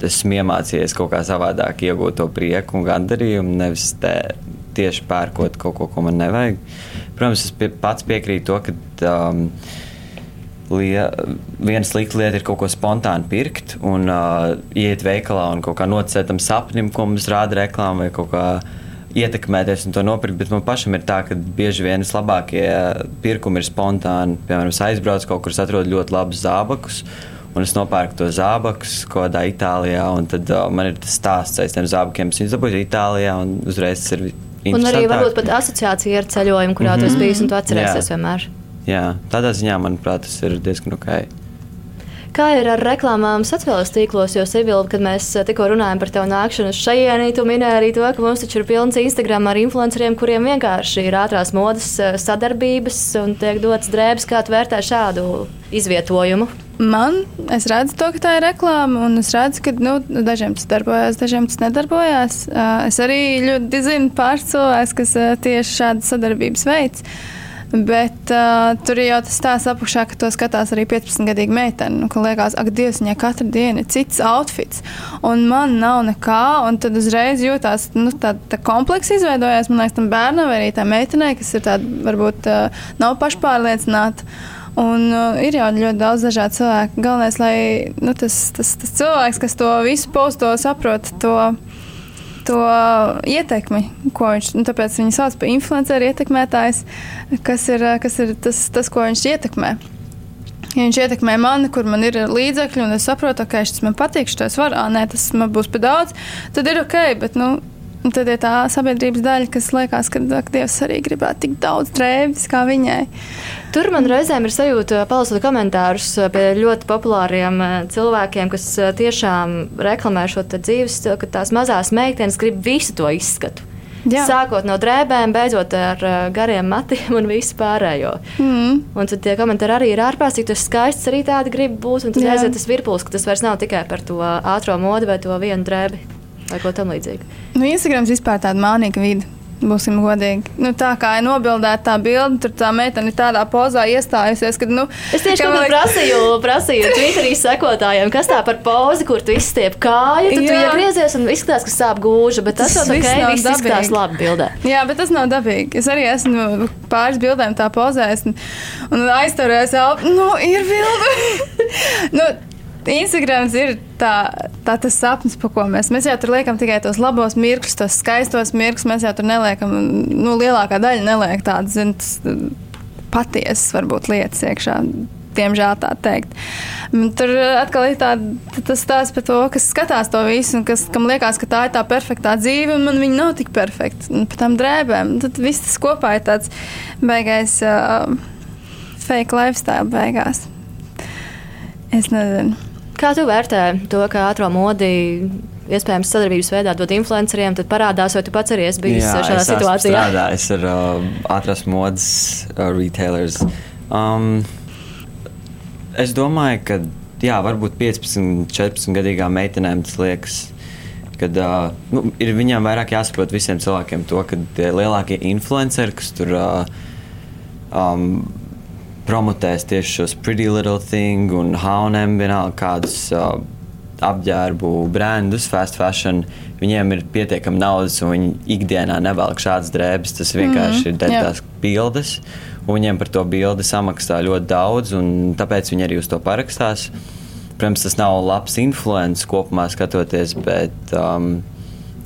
esmu iemācījies kaut kā savādāk iegūt to prieku un gandarījumu, nevis te, tieši pērkot kaut ko, ko man nevajag. Protams, es pie, pats piekrītu to, ka um, viena slikta lieta ir kaut ko spontāni pirkt un uh, iet veikalā un kaut kā nocēt tam sapnim, ko mums rāda reklāma vai kaut kā ietekmēties un to nopirkt. Bet man pašam ir tā, ka bieži vien vislabākie pirkumi ir spontāni. Piemēram, es aizbraucu kaut kur, atrodu ļoti labus zābakus. Un es nopērku to zābakus kaut kādā Itālijā, un tad uh, man ir tas stāsts ar tiem zābakiem. Es viņus dabūju Itālijā, un uzreiz tas ir Un arī varbūt pat asociācija ar ceļojumu, kurā mm -hmm. tu esi mhm. bijis un tu atcerēsies Jā. vienmēr. Jā, tādā ziņā, manuprāt, tas ir diezgan ok. Kā ir ar reklāmām sociālajos tīklos, jo Sibila, kad mēs eh, tikko runājam par tevu nākšanu šajienī, tu minēji arī to, ka mums taču ir pilns Instagram ar influenceriem, kuriem vienkārši ir ātrās modes eh, sadarbības un tiek dots drēbes. Kā tu vērtē šādu izvietojumu? Man, es redzu to, ka tā ir reklāma, un es redzu, ka nu, dažiem tas darbojas, dažiem tas nedarbojās. Es arī ļoti zinu pāris cilvēkus, kas tieši šādas sadarbības veids. Bet uh, tur jau tas stāsta apakšā, ka to skatās arī 15-gadīga meitene. Nu, ka liekas, ak, Dievs, viņai katru dienu ir cits outfits, un man nav nekā. Un tad uzreiz jūtās, nu, tā, tā komplekss izveidojās. Man liekas, tam bērnam vai arī tā meitenei, kas ir tāda, varbūt uh, nav pašpārliecināta. Un, uh, ir jau ļoti daudz dažādu cilvēku. Galvenais, lai nu, tas, tas, tas cilvēks, kas to visu posto, saprot to, to ietekmi, ko viņš. Nu, tāpēc viņi sauc par influenceru ietekmētājs, kas ir, kas ir tas, tas, ko viņš ietekmē. Ja viņš ietekmē mani, kur man ir līdzekļi, un es saprotu, ka šis man patīk, šis var, ah, nē, tas man būs par daudz, tad ir ok. Bet, nu, Un tad ir tā sabiedrības daļa, kas liekas, ka Dievs arī gribētu tik daudz drēbes kā viņai. Tur man reizēm ir sajūta, palasot komentārus pie ļoti populāriem eh, cilvēkiem, kas eh, tiešām reklamē šo dzīves ka tās mazās meitenes grib visu to izskatu. Jā. Sākot no drēbēm, beidzot ar gariem matiem un visu pārējo. Mm. Un tad tie komentāri arī ir ārprātīgi. Tas skaists arī tādi grib būt. Un tad aiziet tas virpulis, ka tas vairs nav tikai par to ātrā modi vai to vienu drēbi vai ko tamlīdzīgu. Nu, Instagrams vispār tāda mānīga vide. Būsim godīgi. Nu, tā kā ir nobildēta tā bilde, tur tā meitene ir tādā pozā iestājusies. Kad, nu, es tieši tā vajag... prasīju, prasīju Twitterī sekotājiem, kas tā par pozi, kur tu izstiep kāju. Tad Jā. tu iegriezies un izskatās, ka sāp gūža, bet tas, tas jau ok, viss izskatās labi bildē. Jā, bet tas nav dabīgi. Es arī esmu pāris bildēm tā pozējis un, un aizturējis elpu. Nu, ir bilde. nu, Instagrams ir tā, tā tas sapnis, par ko mēs, mēs jau tur liekam tikai tos labos mirkļus, tos skaistos mirkļus. Mēs jau tur neliekam, nu, lielākā daļa neliek tādas, zin, patiesas, varbūt lietas iekšā. diemžēl tā teikt. Mm, Tur atkal ir tā, tas stāsts par to, kas skatās to visu, un kas, kam liekas, ka tā ir tā perfektā dzīve, un man viņa nav tik perfekta. Par tām drēbēm, tad viss tas kopā ir tāds beigais uh, fake lifestyle beigās. Es nezinu. Kā tu vērtē to, ka ātrā modi iespējams sadarbības veidā dod influenceriem, tad parādās, vai tu pats arī esi bijis Jā, šādā es situācijā? strādājis ar uh, ātrās modes uh, retailers. Um, es domāju, ka jā, varbūt 15, 14 gadīgām meitenēm tas liekas. Kad, uh, nu, ir viņām vairāk jāsaprot visiem cilvēkiem to, ka tie lielākie influenceri, kas tur uh, um, promotēs tieši šos Pretty Little Thing un H&M, vienalga kādus uh, apģērbu brandus, fast fashion, viņiem ir pietiekami naudas, un viņi ikdienā nevelk šādas drēbes. Tas vienkārši mm, ir dedzītās bildes, un viņiem par to bildi samaksā ļoti daudz, un tāpēc viņi arī uz to parakstās. Protams, tas nav labs influences kopumā skatoties, bet um,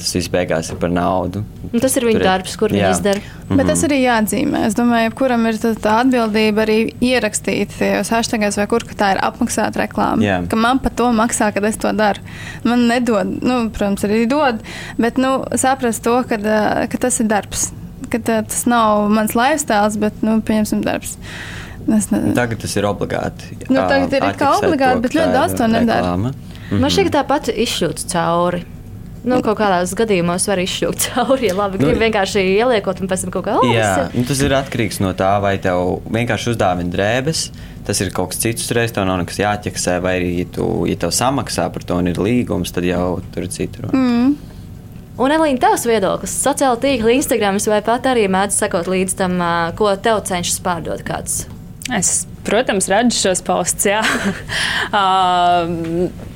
tas viss beigās ir par naudu. Un tas ir viņa darbs, kur viņi jā. izdara. Bet tas arī jāatzīmē. Es domāju, kuram ir tā, tā atbildība arī ierakstīt tajos hashtagos, vai kur tā ir apmaksāta reklāma. Jā. Ka man par to maksā, kad es to daru. Man nedod, nu, protams, arī dod, bet nu, saprast to, ka, ka tas ir darbs. Ka tā, tas nav mans lifestyle, bet, nu, pieņemsim, darbs. Es nezinu. Tagad tas ir obligāti. Nu, tagad ir kā obligāti, to, bet ļoti tā daudz to nedara. Man šķiet, ka tāpat izšķūts cauri. Nu, kaut kādās gadījumos var izšķūt cauri, ja labi Nu, grib vienkārši ieliekot un pēc tam kaut kā Jā, tādu. nu, tas ir atkarīgs no tā, vai tev vienkārši uzdāvina drēbes. Tas ir kaut kas cits, uzreiz tev nav nekas jāķeksē, vai arī, ja, tu, ja tev samaksā par to un ir līgums, tad jau tur ir citur. Mm. Un, Elīna, tavs viedoklis, sociāla tīkla, Instagram vai pat arī mēdz sekot līdz tam, ko tev cenšas pārdot kāds. Es, protams, redzu šos postus. jā. uh,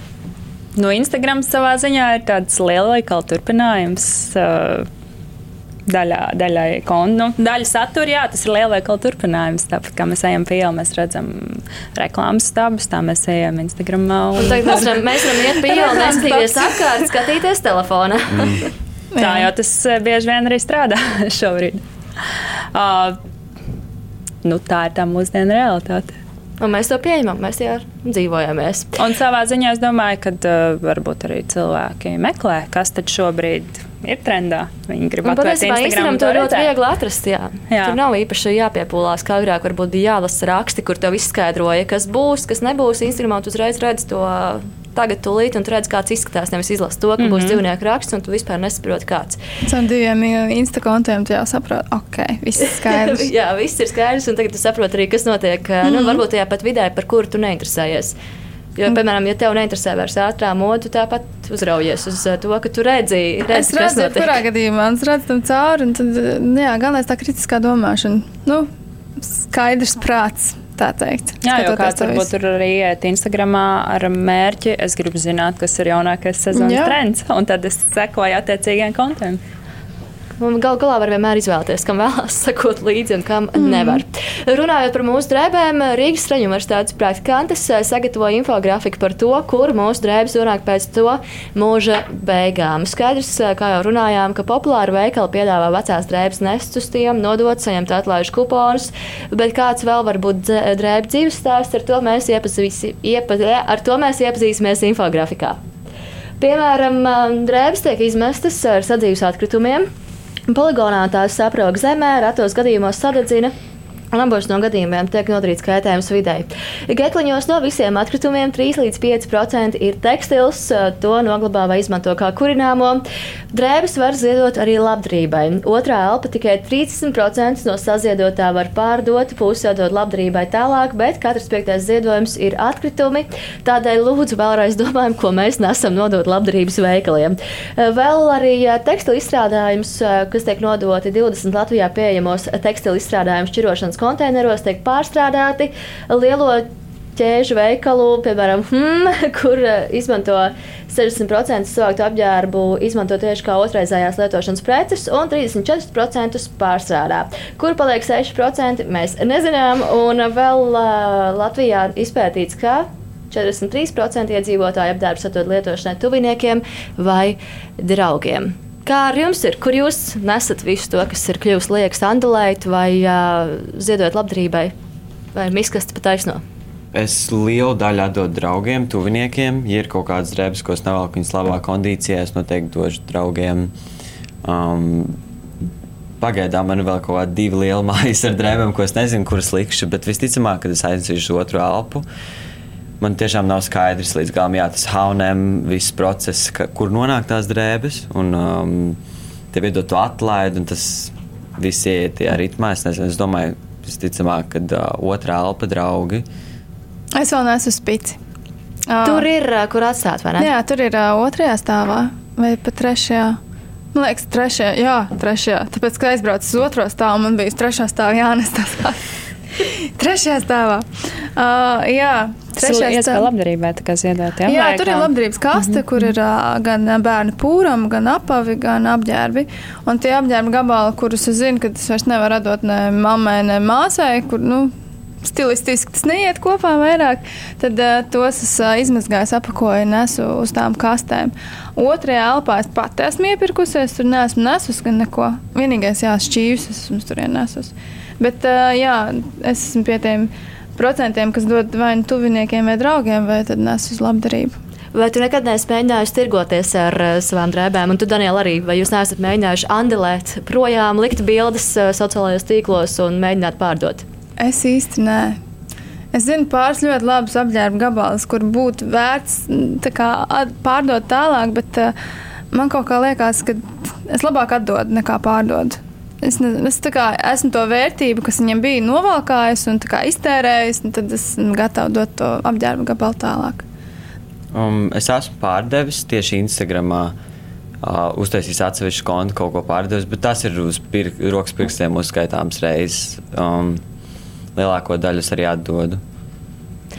no Instagram savā ziņā ir tāds lielveikala turpinājums. Uh, Daļā, daļai kon, nu, daļa satura, jā, tas ir lielveikala turpinājums. Tāpat kā mēs ejam pie ielas, mēs redzam reklāmas stabus, tā mēs ejam Instagram. Un tagad mēs varam, mēs varam iet pie ielas, neskatīties apkārt, skatīties telefonā. Tā jau tas bieži vien arī strādā šobrīd. Uh, nu, tā ir tā mūsdienu realitāte. Un mēs to pieņemam, mēs jau dzīvojamies. Un savā ziņā es domāju, ka uh, varbūt arī cilvēki meklē, kas tad šobrīd ir trendā. Viņi grib atvērt patiesībā Instagram. To ļoti viegli atrast. Jā. Jā. Tur nav īpaši jāpiepūlās, kā agrāk varbūt bija jālasa raksti, kur tev izskaidroja, kas būs, kas nebūs. Instagramā tu uzreiz redz to tagad, tūlīt, un tu redz, kāds izskatās. Nevis izlasi to, ka mm -hmm. būs Mhm. dzīvnieku raksts, un tu vispār nesaproti, kāds. Caur diviem Insta kontiem tu jau saproti, ok, viss ir skaidrs. Jā, viss ir skaidrs, un tagad tu saproti arī, kas notiek. Mm -hmm. nu, Mhm. varbūt tajā pat vidē, par kuru tu neinteresējies. Jo, piemēram, ja tev neinteresē vairs ātrā moda, tu tāpat uzraujies uz uh, to, ka tu redzi, redzi Es redzu, kurā gadījumā es redzu tam cauri, un tad, nu jā, galvenais tā kritiskā domāšana. Nu, skaidrs prāts, tā teikt. Jā, jau kāds varbūt tur arī iet Instagramā ar mērķi. Es gribu zināt, kas ir jaunākais sezonas Jā. trends, un tad es sekoju attiecīgiem kontiem. Galu galā var vienmēr izvēlēties, kam vēlas sekot līdzi un kam mm. nevar. Runājot par mūsu drēbēm, Rīgas Streņu universitātes praktikantes eh, sagatavoja infografiku par to, kur mūsu drēbes nonāk pēc to mūža beigām. Skaidrs, eh, kā jau runājām, ka populāri veikali piedāvā vecās drēbes nest uz tiem, nodot, saņemt atlaižu kuponus, bet kāds vēl var būt drēbju dzīves stāsts, ar to mēs, iepazīsi, iepa, ar to mēs iepazīsimies infografikā. Piemēram, drēbes tiek izmestas ar sadzīves atkritumiem. Poligonā tās saprāga zemē, ratos gadījumos sadedzina. Abos no gadījumiem tiek nodarīts kaitējums videi. Gekliņos no visiem atkritumiem 3 līdz 5% ir tekstils, to noglabā vai izmanto kā kurināmo. Drēbes var ziedot arī labdarībai. Otrā elpa tikai 30% no saziedotā var pārdot, pusi dod labdarībai tālāk, bet katrs piektais ziedojums ir atkritumi. Tādēļ lūdzu vēlreiz domājam, ko mēs nesam nodot labdarības veikaliem. Vēl arī tekstilu izstrādājums, kas tiek nodoti 20 Latvijā pieejamos tekstilu izstrādājumu šķirošanas konteineros, tiek pārstrādāti lielo ķēžu veikalu, piemēram, hmm, kur eh, izmanto 60% savāktu apģērbu, izmanto tieši kā otrreizējās lietošanas preces, un 34% pārstrādā. Kur paliek 6%, mēs nezinām, un vēl uh, Latvijā izpētīts, ka 43% iedzīvotāji apģērbu satod lietošanai tuviniekiem vai draugiem. Kā ar jums ir? Kur jūs nesat visu to, kas ir kļuvis liekas, andalēt vai uh, ziedot labdarībai, vai miskasti pa taisno? Es lielu daļu atdodu draugiem, tuviniekiem. Ja ir kaut kādas drēbes, ko es nevelku viņas labā kondīcijā, es noteikti došu draugiem. Um, Pagaidām man ir vēl kaut kāda divi liela mājas ar drēbēm, ko es nezinu, kuras likšu. Bet visticamāk, kad es aiznesīšu otru elpu, man tiešām nav skaidrs līdz galam, jā, tas haunēm, viss process, ka, kur nonāk tās drēbes. Un um, tev iedod to atlaidi, un tas viss iet tajā ritmā. Es, nezinu, es domāju, visticamāk, ka uh, otrā elpa draugi. Es vēl neesmu spici. Uh, Tur ir, uh, kur atstāt, vai ne? Jā, tur ir uh, otrajā stāvā vai pat trešajā. Man liekas, trešajā, jā, trešajā. Tāpēc, kad aizbraucu uz otro stāvu, man bija trešā stāva jānes tas kāds. Trešajā stāvā. Uh, jā, stāvā. kā labdarībā tā kā ziedot, jā? Jā, tur ir labdarības kaste, mm -hmm. kur ir uh, gan bērnu pūram, gan apavi, gan apģērbi. Un tie apģērbi gabali, kurus es zinu, ka es vairs nevaru atdot ne mammai, ne māsai, kur, nu, stilistiski tas neiet kopā vairāk, tad uh, tos es uh, izmazgāju, apakoju un nesu uz tām kastēm. Otrajā elpā es pati esmu iepirkusies, tur neesmu nesus gan neko. Vienīgais, jā, šķīvis esmu tur nesus. Bet, uh, jā, es esmu pie tiem procentiem, kas dod vai nu tuviniekiem vai draugiem, vai tad nes uz labdarību. Vai tu nekad neesi mēģinājis tirgoties ar uh, savām drēbēm? Un tu, Daniela, arī, vai jūs neesat mēģinājuši andelēt projām, likt bildes uh, sociālajos tīklos un mēģināt pārdot? Es īsti nē. Es zinu pāris ļoti labus apģērba gabalus, kur būtu vērts kā, pārdot tālāk, bet uh, man kaut kā liekas, ka es labāk atdodu nekā pārdodu. Es, ne, es kā, esmu to vērtību, kas viņam bija novalkājis un iztērējis, un tad es esmu gatavs dot to apģērba gabalu tālāk. Um, es esmu pārdevis tieši Instagram. Uh, uztaisījis atsevišķu kontu, kaut ko pārdevis, bet tas ir uz pir rokas pirkstiem uzskaitāms reizes. Um, lielāko daļu es arī atdodu.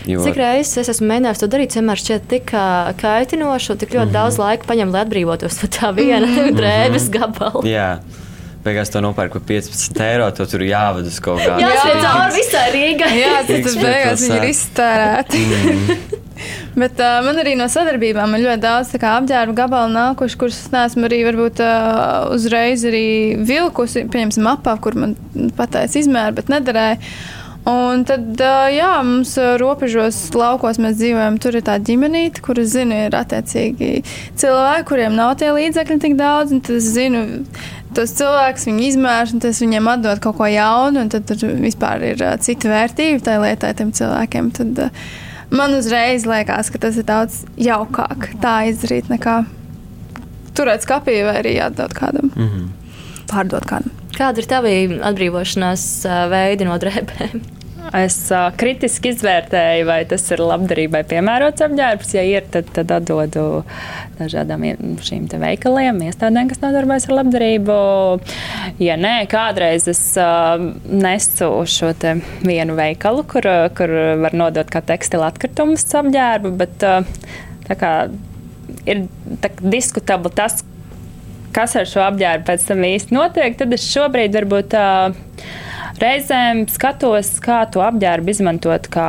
Jo... Cik reizes es esmu mēģinājis to darīt, vienmēr šķiet tik kaitinoši un tik ļoti mm -hmm. daudz laika paņem, lai atbrīvotos no tā viena mm -hmm. drēbes gabala. Jā. Beigās to nopērku par 15 eiro. To tur jāvada uz kaut kāda. Jā, tas ir cauri visai Rīgai. Jā, tas beigās viņi ir iztērēti. Mm. Bet uh, man arī no sadarbībām ir ļoti daudz apģērbu gabalu nākuši, kurus es neesmu arī varbūt uh, uzreiz arī vilkusi. Pieņemsim, apā, kur man pateica izmēru, bet nederēja. Un tad, jā, mums robežos laukos mēs dzīvojam. Tur ir tā ģimenīte, kuras zinu, ir attiecīgi cilvēki, kuriem nav tie līdzekļi tik daudz. Tad es zinu tos cilvēkus, viņu izmērus, un tas viņiem atdod kaut ko jaunu, un tad tur vispār ir cita vērtība tai lietai, tiem cilvēkiem. Tad, man uzreiz liekas, ka tas ir daudz jaukāk tā izdarīt nekā turēt skapī vai arī atdot kādam, mm -hmm. pārdot kādam. Kāda ir tava atbrīvošanās veidi no drēbēm? Es uh, kritiski izvērtēju, vai tas ir labdarībai piemērots apģērbs. Ja ir, tad, tad atdodu dažādām šīm veikaliem, iestādēm, kas nodarbojas ar labdarību. Ja nē, kādreiz es uh, nesu uz šo vienu veikalu, kur, kur var nodot kā tekstila atkritumus apģērbu, bet uh, kā ir tā, diskutabli tas, kas ar šo apģērbu pēc tam īsti notiek, tad es šobrīd varbūt. Uh, Reizēm skatos, kā to apģērbu izmantot kā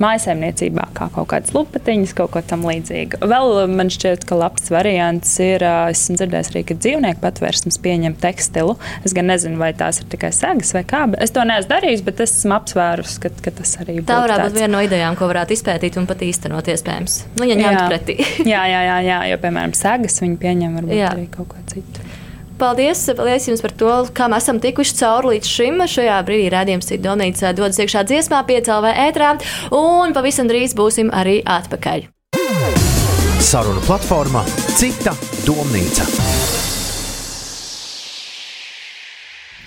mājsaimniecībā, kā kaut kādas lupatiņas, kaut ko tam līdzīgu. Vēl man šķiet, ka labs variants ir, esmu dzirdējis arī, ka dzīvnieku patvērsmes pieņem tekstilu. Es gan nezinu, vai tās ir tikai segas vai kā, bet es to neesmu darījis, bet esmu apsvērus, ka, ka tas arī būtu. Tā varētu būt viena no idejām, ko varētu izpētīt un pat īstenot iespējams. Nu, ja ņemt pretī. jā, jā, jā, jā, jo, piemēram, segas viņi pieņem varbūt jā. arī kaut ko citu. Paldies, paldies jums par to, kā mēs esam tikuši cauri līdz šim. Šajā brīdī rādījums ir Donīts dodas iekšā dziesmā, piecēlvē ētrā, un pavisam drīz būsim arī atpakaļ. Saruna platformā Cita domnīca.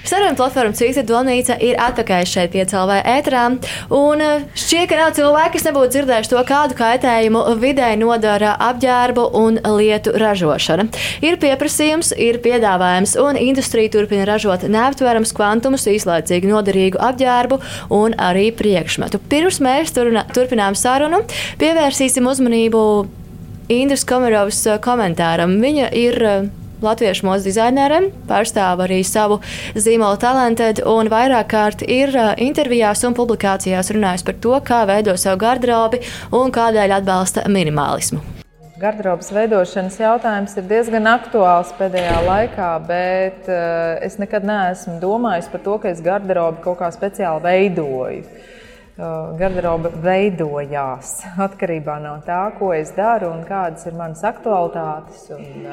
Saruna platforma Cīta Donīca ir atpakaļ šeit pie CLV ētrā. Un eh, šķiet, ka nav cilvēki, kas nebūtu dzirdējuši to, kādu kaitējumu vidē nodara apģērbu un lietu ražošana. Ir pieprasījums, ir piedāvājums, un industrija turpina ražot neaptverams kvantumus īslaicīgi noderīgu apģērbu un arī priekšmetu. Pirms mēs turpinām sarunu, pievērsīsim uzmanību Indras Komarovas eh, komentāram. Viņa ir eh, latviešu modes dizaineriem, pārstāv arī savu zīmolu talanted un vairāk kārt ir intervijās un publikācijās runājis par to, kā veido savu garderobi un kādēļ atbalsta minimālismu. Garderobas veidošanas jautājums ir diezgan aktuāls pēdējā laikā, bet es nekad neesmu domājis par to, ka es garderobu kaut kā speciāli veidoju. garderoba veidojās atkarībā no tā, ko es daru un kādas ir manas aktualitātes un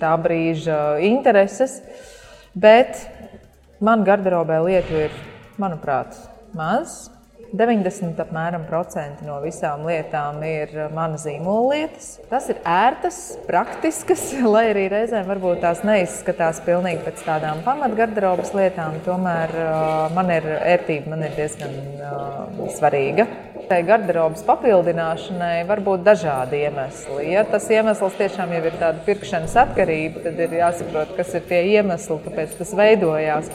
tā brīža intereses. Bet man garderobē lietu ir, manuprāt, maz. 90% apmēram, no visām lietām ir mana zīmola lietas. Tas ir ērtas, praktiskas, lai arī reizēm varbūt tās neizskatās pilnīgi pēc tādām pamatgarderobas lietām. Tomēr uh, man ir ērtība, man ir diezgan uh, svarīga. Tai garderobas papildināšanai var būt dažādi iemesli. Ja tas iemesls tiešām ir tāda pirkšanas atkarība, tad ir jāsaprot, kas ir tie iemesli, kāpēc tas veidojās.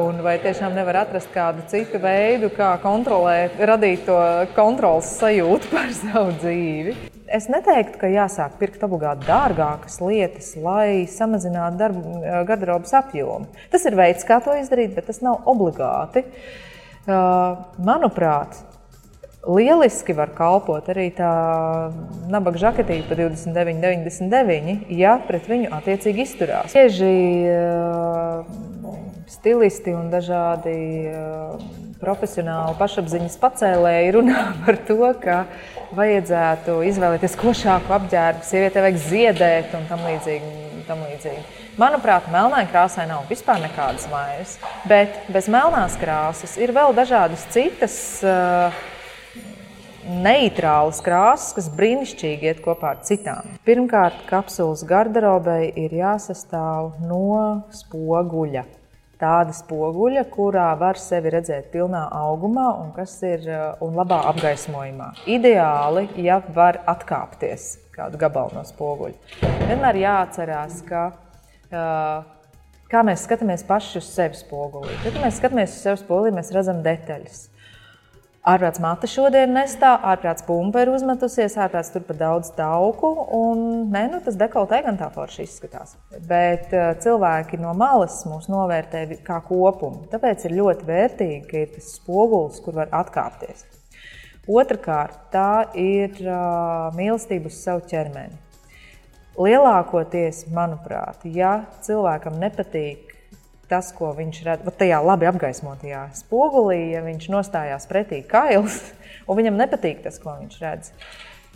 Un vai tiešām nevar atrast kādu citu veidu, kā kontrolēt, radīt to kontrolas sajūtu par savu dzīvi? Es neteiktu, ka jāsāk pirkt obligāti dārgākas lietas, lai samazinātu darbu, garderobas apjomu. Tas ir veids, kā to izdarīt, bet tas nav obligāti. Manuprāt, lieliski var kalpot arī tā nabaga žaketīte par 29,99, ja pret viņu attiecīgi izturās. Bieži stilisti un dažādi profesionāli pašapziņas pacēlēji runā par to, ka vajadzētu izvēlēties košāku apģērbu, sievietē vajag ziedēt un tam līdzīgi. Tam līdzīgi. Manuprāt, melnai krāsai nav vispār nekādas vainas, bet bez melnās krāsas ir vēl dažādas citas uh, neitrālas krāsas, kas brīnišķīgi iet kopā ar citām. Pirmkārt, kapsulas garderobei ir jāsastāv no spoguļa tāda spoguļa, kurā var sevi redzēt pilnā augumā un, ir, eh, un labā apgaismojumā. Ideāli, ja var atkāpties kādu gabalu no spoguļa. Vienmēr jāatcerās, ka uh, kā mēs skatāmies paši uz sevi spogulī. Tad, kad mēs skatāmies uz sevi spogulī, mēs redzam detaļas. Ārprāts mata šodien nestāv, ārprāts pumpa ir uzmetusies, ārprāts tur pa daudz tauku. Un, ne, nu, tas dekoltē gan tā forši izskatās. Bet uh, cilvēki no malas mūs novērtē kā kopumu. Tāpēc ir ļoti vērtīgi, ka ir tas spogulis, kur var atkāpties. Otrakārt, tā ir uh, mīlestība uz savu ķermeni. Lielākoties, manuprāt, ja cilvēkam nepatīk tas, ko viņš redz, tajā labi apgaismotajā spogulī, ja viņš nostājās pretī kails, un viņam nepatīk tas, ko viņš redz,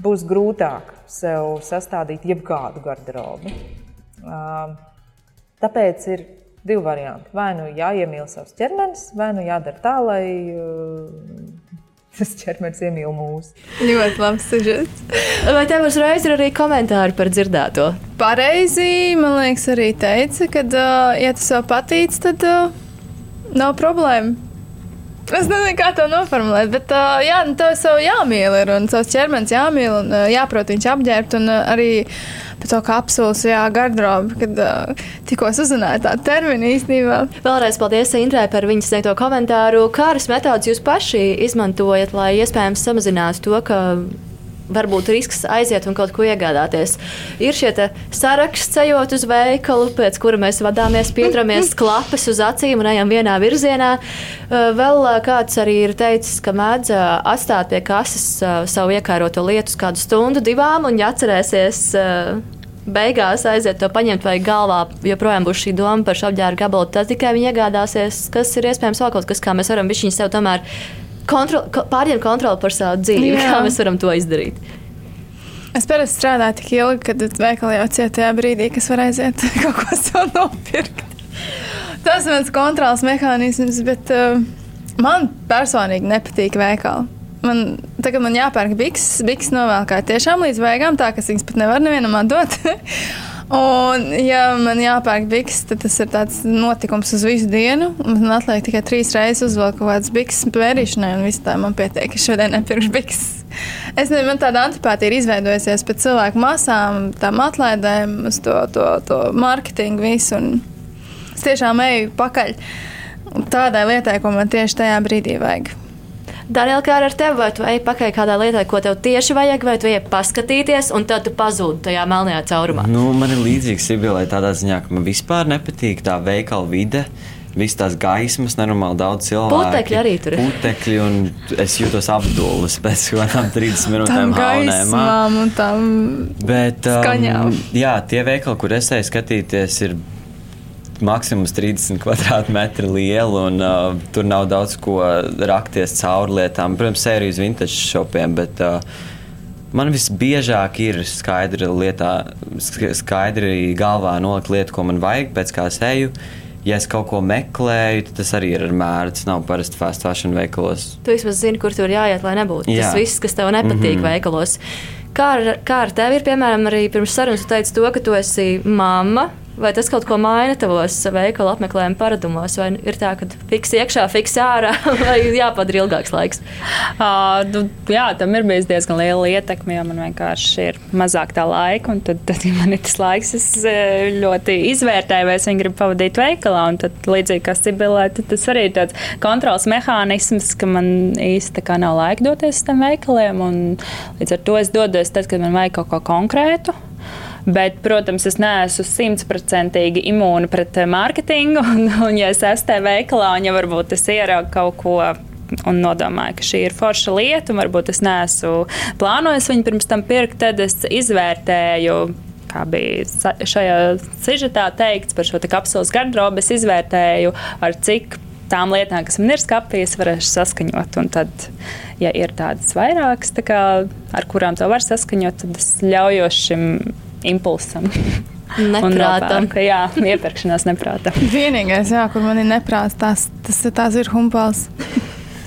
būs grūtāk sev sastādīt jebkādu garderobu. Tāpēc ir divi varianti. Vai nu jāiemīl savs ķermenis, vai nu jādara tā, lai tas ķermenis iemīl mūsu. Ļoti labs sužets. Vai tev uzreiz ir arī komentāri par dzirdēto? Pareizi, man liekas, arī teica, ka, ja tas tev patīk, tad nav problēma. Es nezinu, kā to noformulēt, bet uh, jā, nu, tev jau jāmīl, ir, un savs ķermenis jāmīl, un uh, jāprot viņš apģērbt. Un, uh, arī par to kapsulas, jā, garderobu, kad uh, tikko uzzināju tādu terminu īstenībā. Vēlreiz paldies Indrai par viņas sniegto komentāru. Kādas metodas jūs paši izmantojat, lai iespējams samazinātu to, ka varbūt risks aiziet un kaut ko iegādāties. Ir šie saraksts, ejot uz veikalu, pēc kura mēs vadāmies, pieturamies klapes uz acīm un ejam vienā virzienā. Vēl kāds arī ir teicis, ka mēdz atstāt pie kases savu iekāroto lietu uz kādu stundu, divām, un ja atcerēsies beigās aiziet to paņemt, vai galvā joprojām būs šī doma par šo apģērbu gabalu, tad tikai viņi iegādāsies, kas ir iespējams vēl kaut kas, kā mēs varam viņu sev tomēr kontrol, pārņemt kontroli par savu dzīvi. Jā. Kā mēs varam to izdarīt? Es parasti strādāju tik ilgi, kad veikalā jau cietajā brīdī, kas var aiziet kaut ko sev nopirkt. Tas ir mans kontrols mehānisms, bet uh, man personīgi nepatīk veikali. Man, tagad man jāpērk bikses, bikses novēlkāt tiešām līdz beigām, tā ka es viņas pat nevaru nevienam atdot. Un, ja man jāpērk bikses, tad tas ir tāds notikums uz visu dienu. Man atliek tikai trīs reizes uzvilkt kaut kādas bikses pērīšanai, un viss tā man pietiek, ka šodien nepirkšu bikses. Es nezinu, man tāda antipātija ir izveidojusies pēc cilvēku masām, tām atlaidēm, uz to, to, to mārketingu visu. Es tiešām eju pakaļ tādai lietai, ko man tieši tajā brīdī vajag. Daniela, kā ar tevi, vai tu ej pakaļ kādā lietā, ko tev tieši vajag, vai tu ej paskatīties, un tad tu pazūdi tajā melnajā caurumā? Nu, man ir līdzīgs Sibilai tādā ziņā, ka man vispār nepatīk tā veikala vide. Visas tās gaismas, nenormāli daudz cilvēku. Putekļi arī tur ir. Putekļi, un es jūtos apdulis pēc kaut kādām 30 minūtēm haunēm. un tam Bet, um, skaņām. Jā, tie veikali, kur es eju skatīties, ir maksimums 30 km2 liela, un uh, tur nav daudz ko rakties cauri lietām. Protams, sērijas vintage šopiem, bet uh, man visbiežāk ir skaidri, lietā, skaidri galvā nolikt lietu, ko man vajag, pēc kā es eju. Ja es kaut ko meklēju, tad tas arī ir ar mēru. Tas nav parasti fast fashion veikalos. Tu vismaz zini, kur tur jāiet, lai nebūtu Jā. tas viss, kas tev nepatīk mm. -hmm. veikalos. Kā ar, kā ar tevi ir, piemēram, arī pirms sarunas tu teici to, ka tu esi mamma. Vai tas kaut ko maina tavos veikalu apmeklējuma paradumos, vai ir tā, ka fiks iekšā, fiks ārā, vai jāpadara ilgāks laiks? Uh, nu, jā, tam ir bijis diezgan liela ietekme, jo man vienkārši ir mazāk tā laika. un Tad, tad ja man ir tas laiks, es eh, ļoti izvērtēju, vai es viņu gribu pavadīt veikalā. un Tad, līdzīgi kā Sibelē, tad tas arī ir tāds kontrols mehānisms, ka man īsti tā kā nav laika doties uz tiem veikaliem. un Līdz ar to es dodos tad, kad man vajag kaut ko konkrētu. Bet, protams, es neesmu simtprocentīgi imūna pret eh, mārketingu. Un, un, ja es esmu veikalā, un ja varbūt es ieraugu kaut ko un nodomāju, ka šī ir forša lieta, un varbūt es neesmu plānojis viņu pirms tam pirkt, tad es izvērtēju. Kā bija šajā sižetā teikts par šo kapsulas garderobu, es izvērtēju, ar cik tām lietām, kas man ir skapī, es varēšu saskaņot. Un tad, ja ir tādas vairākas, tā kā, ar kurām to var saskaņot, tad es ļaujos šim impulsam. Un Neprātam. nopērku. Jā, iepirkšanās neprātam. Vienīgais, jā, kur man ir neprāts, tas, tas, tas ir humpals.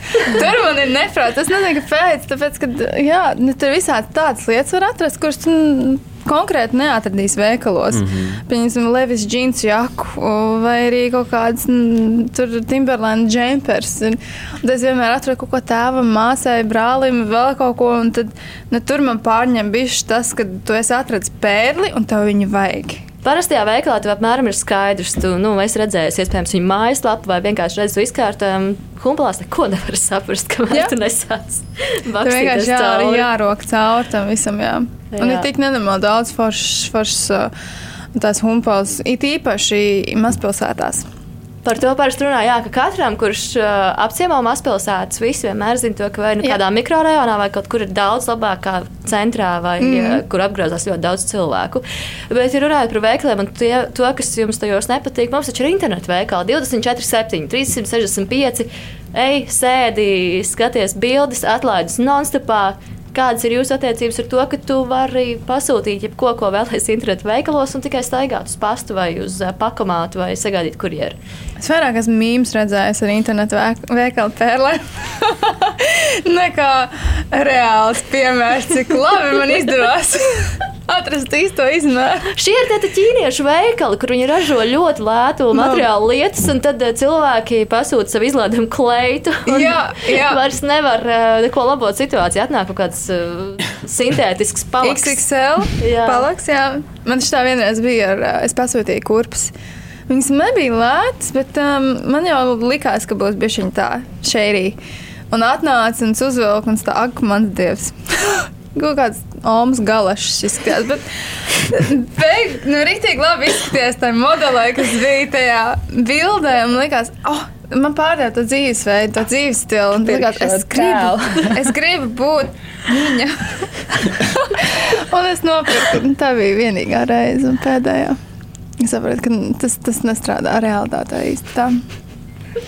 Tur man ir neprāts. Es nezinu, kāpēc. Tāpēc, ka jā, nu, tur visādi tādas lietas var atrast, kuras mm, konkrēti neatradīs veikalos. Mm. -hmm. Piemēram, Levis džins jaku vai arī kaut kāds mm, Timberland jumpers. Un, un es vienmēr atradu kaut ko tēvam, māsai, brālim, vēl kaut ko. Tad nu, tur man pārņem bišķi tas, ka tu esi atradis pērli un tev viņu vajag. Parastajā veikalā tev apmēram ir skaidrs, tu nu, esi redzējis, iespējams, viņa mājaslapu vai vienkārši redzējis izkārtojumu. Humpalās neko nevar saprast, kamēr tu nesāc. Tur vienkārši jā, arī jārok cauri tam visam. Jā. Jā. Un Jā. ir tik nenormāli daudz foršas, foršas uh, tās humpals, it īpaši mazpilsētās. Par to parasti runā, jā, ka katram, kurš uh, apciemo mazpilsētas, visi vienmēr zina to, ka vai nu Jā. kādā mikrorajonā vai kaut kur ir daudz labāk kā centrā, vai mm. Mhm. uh, kur apgrozās ļoti daudz cilvēku. Bet, ja runājot par veikaliem un tie, to, kas jums tajos nepatīk, mums taču ir internetu veikali 24, 7, 365. Ej, sēdi, skaties bildes, atlaides non-stopā. Kādas ir jūsu attiecības ar to, ka tu vari pasūtīt jebko, ko vēlēsies internetu veikalos, un tikai staigāt uz pastu vai uz uh, pakomātu vai sagaidīt kurjeru? Es vairāk esmu mīmīms redzējis ar internetu veik- veikalu pērlēm. Nekā reāls piemērs, cik labi man izdevās atrast īsto izmēru. Šie ir tie ķīniešu veikali, kur viņi ražo ļoti lētu materiālu lietas, un tad eh, cilvēki pasūta savu izlaidumu kleitu. Jā, jā. Vairs nevar eh, neko labot situāciju. Atnāk kaut kāds uh, sintētisks palaks. XXL Jā. palaks, jā. Man šī tā vienreiz bija, ar, ā, es pasūtīju kurpes. Viņas nebija lētas, bet um, man jau likās, ka būs bijusi viņa tā šeirī. Un atnāca un uzvilka un tā, ak, mans dievs. Kaut kāds omas galašs izskatās. Bet, beig, nu, rītīgi labi izskaties tajā modelē, kas bija tajā bildē. Man likās, oh, man pārdeva to dzīvesveidu, to dzīves stilu. Un likās, es gribu, es gribu būt viņa. un es nopirku, tā bija vienīgā reize un pēdējā. Es saprotu, ka tas, tas nestrādā realitātē īsti tā.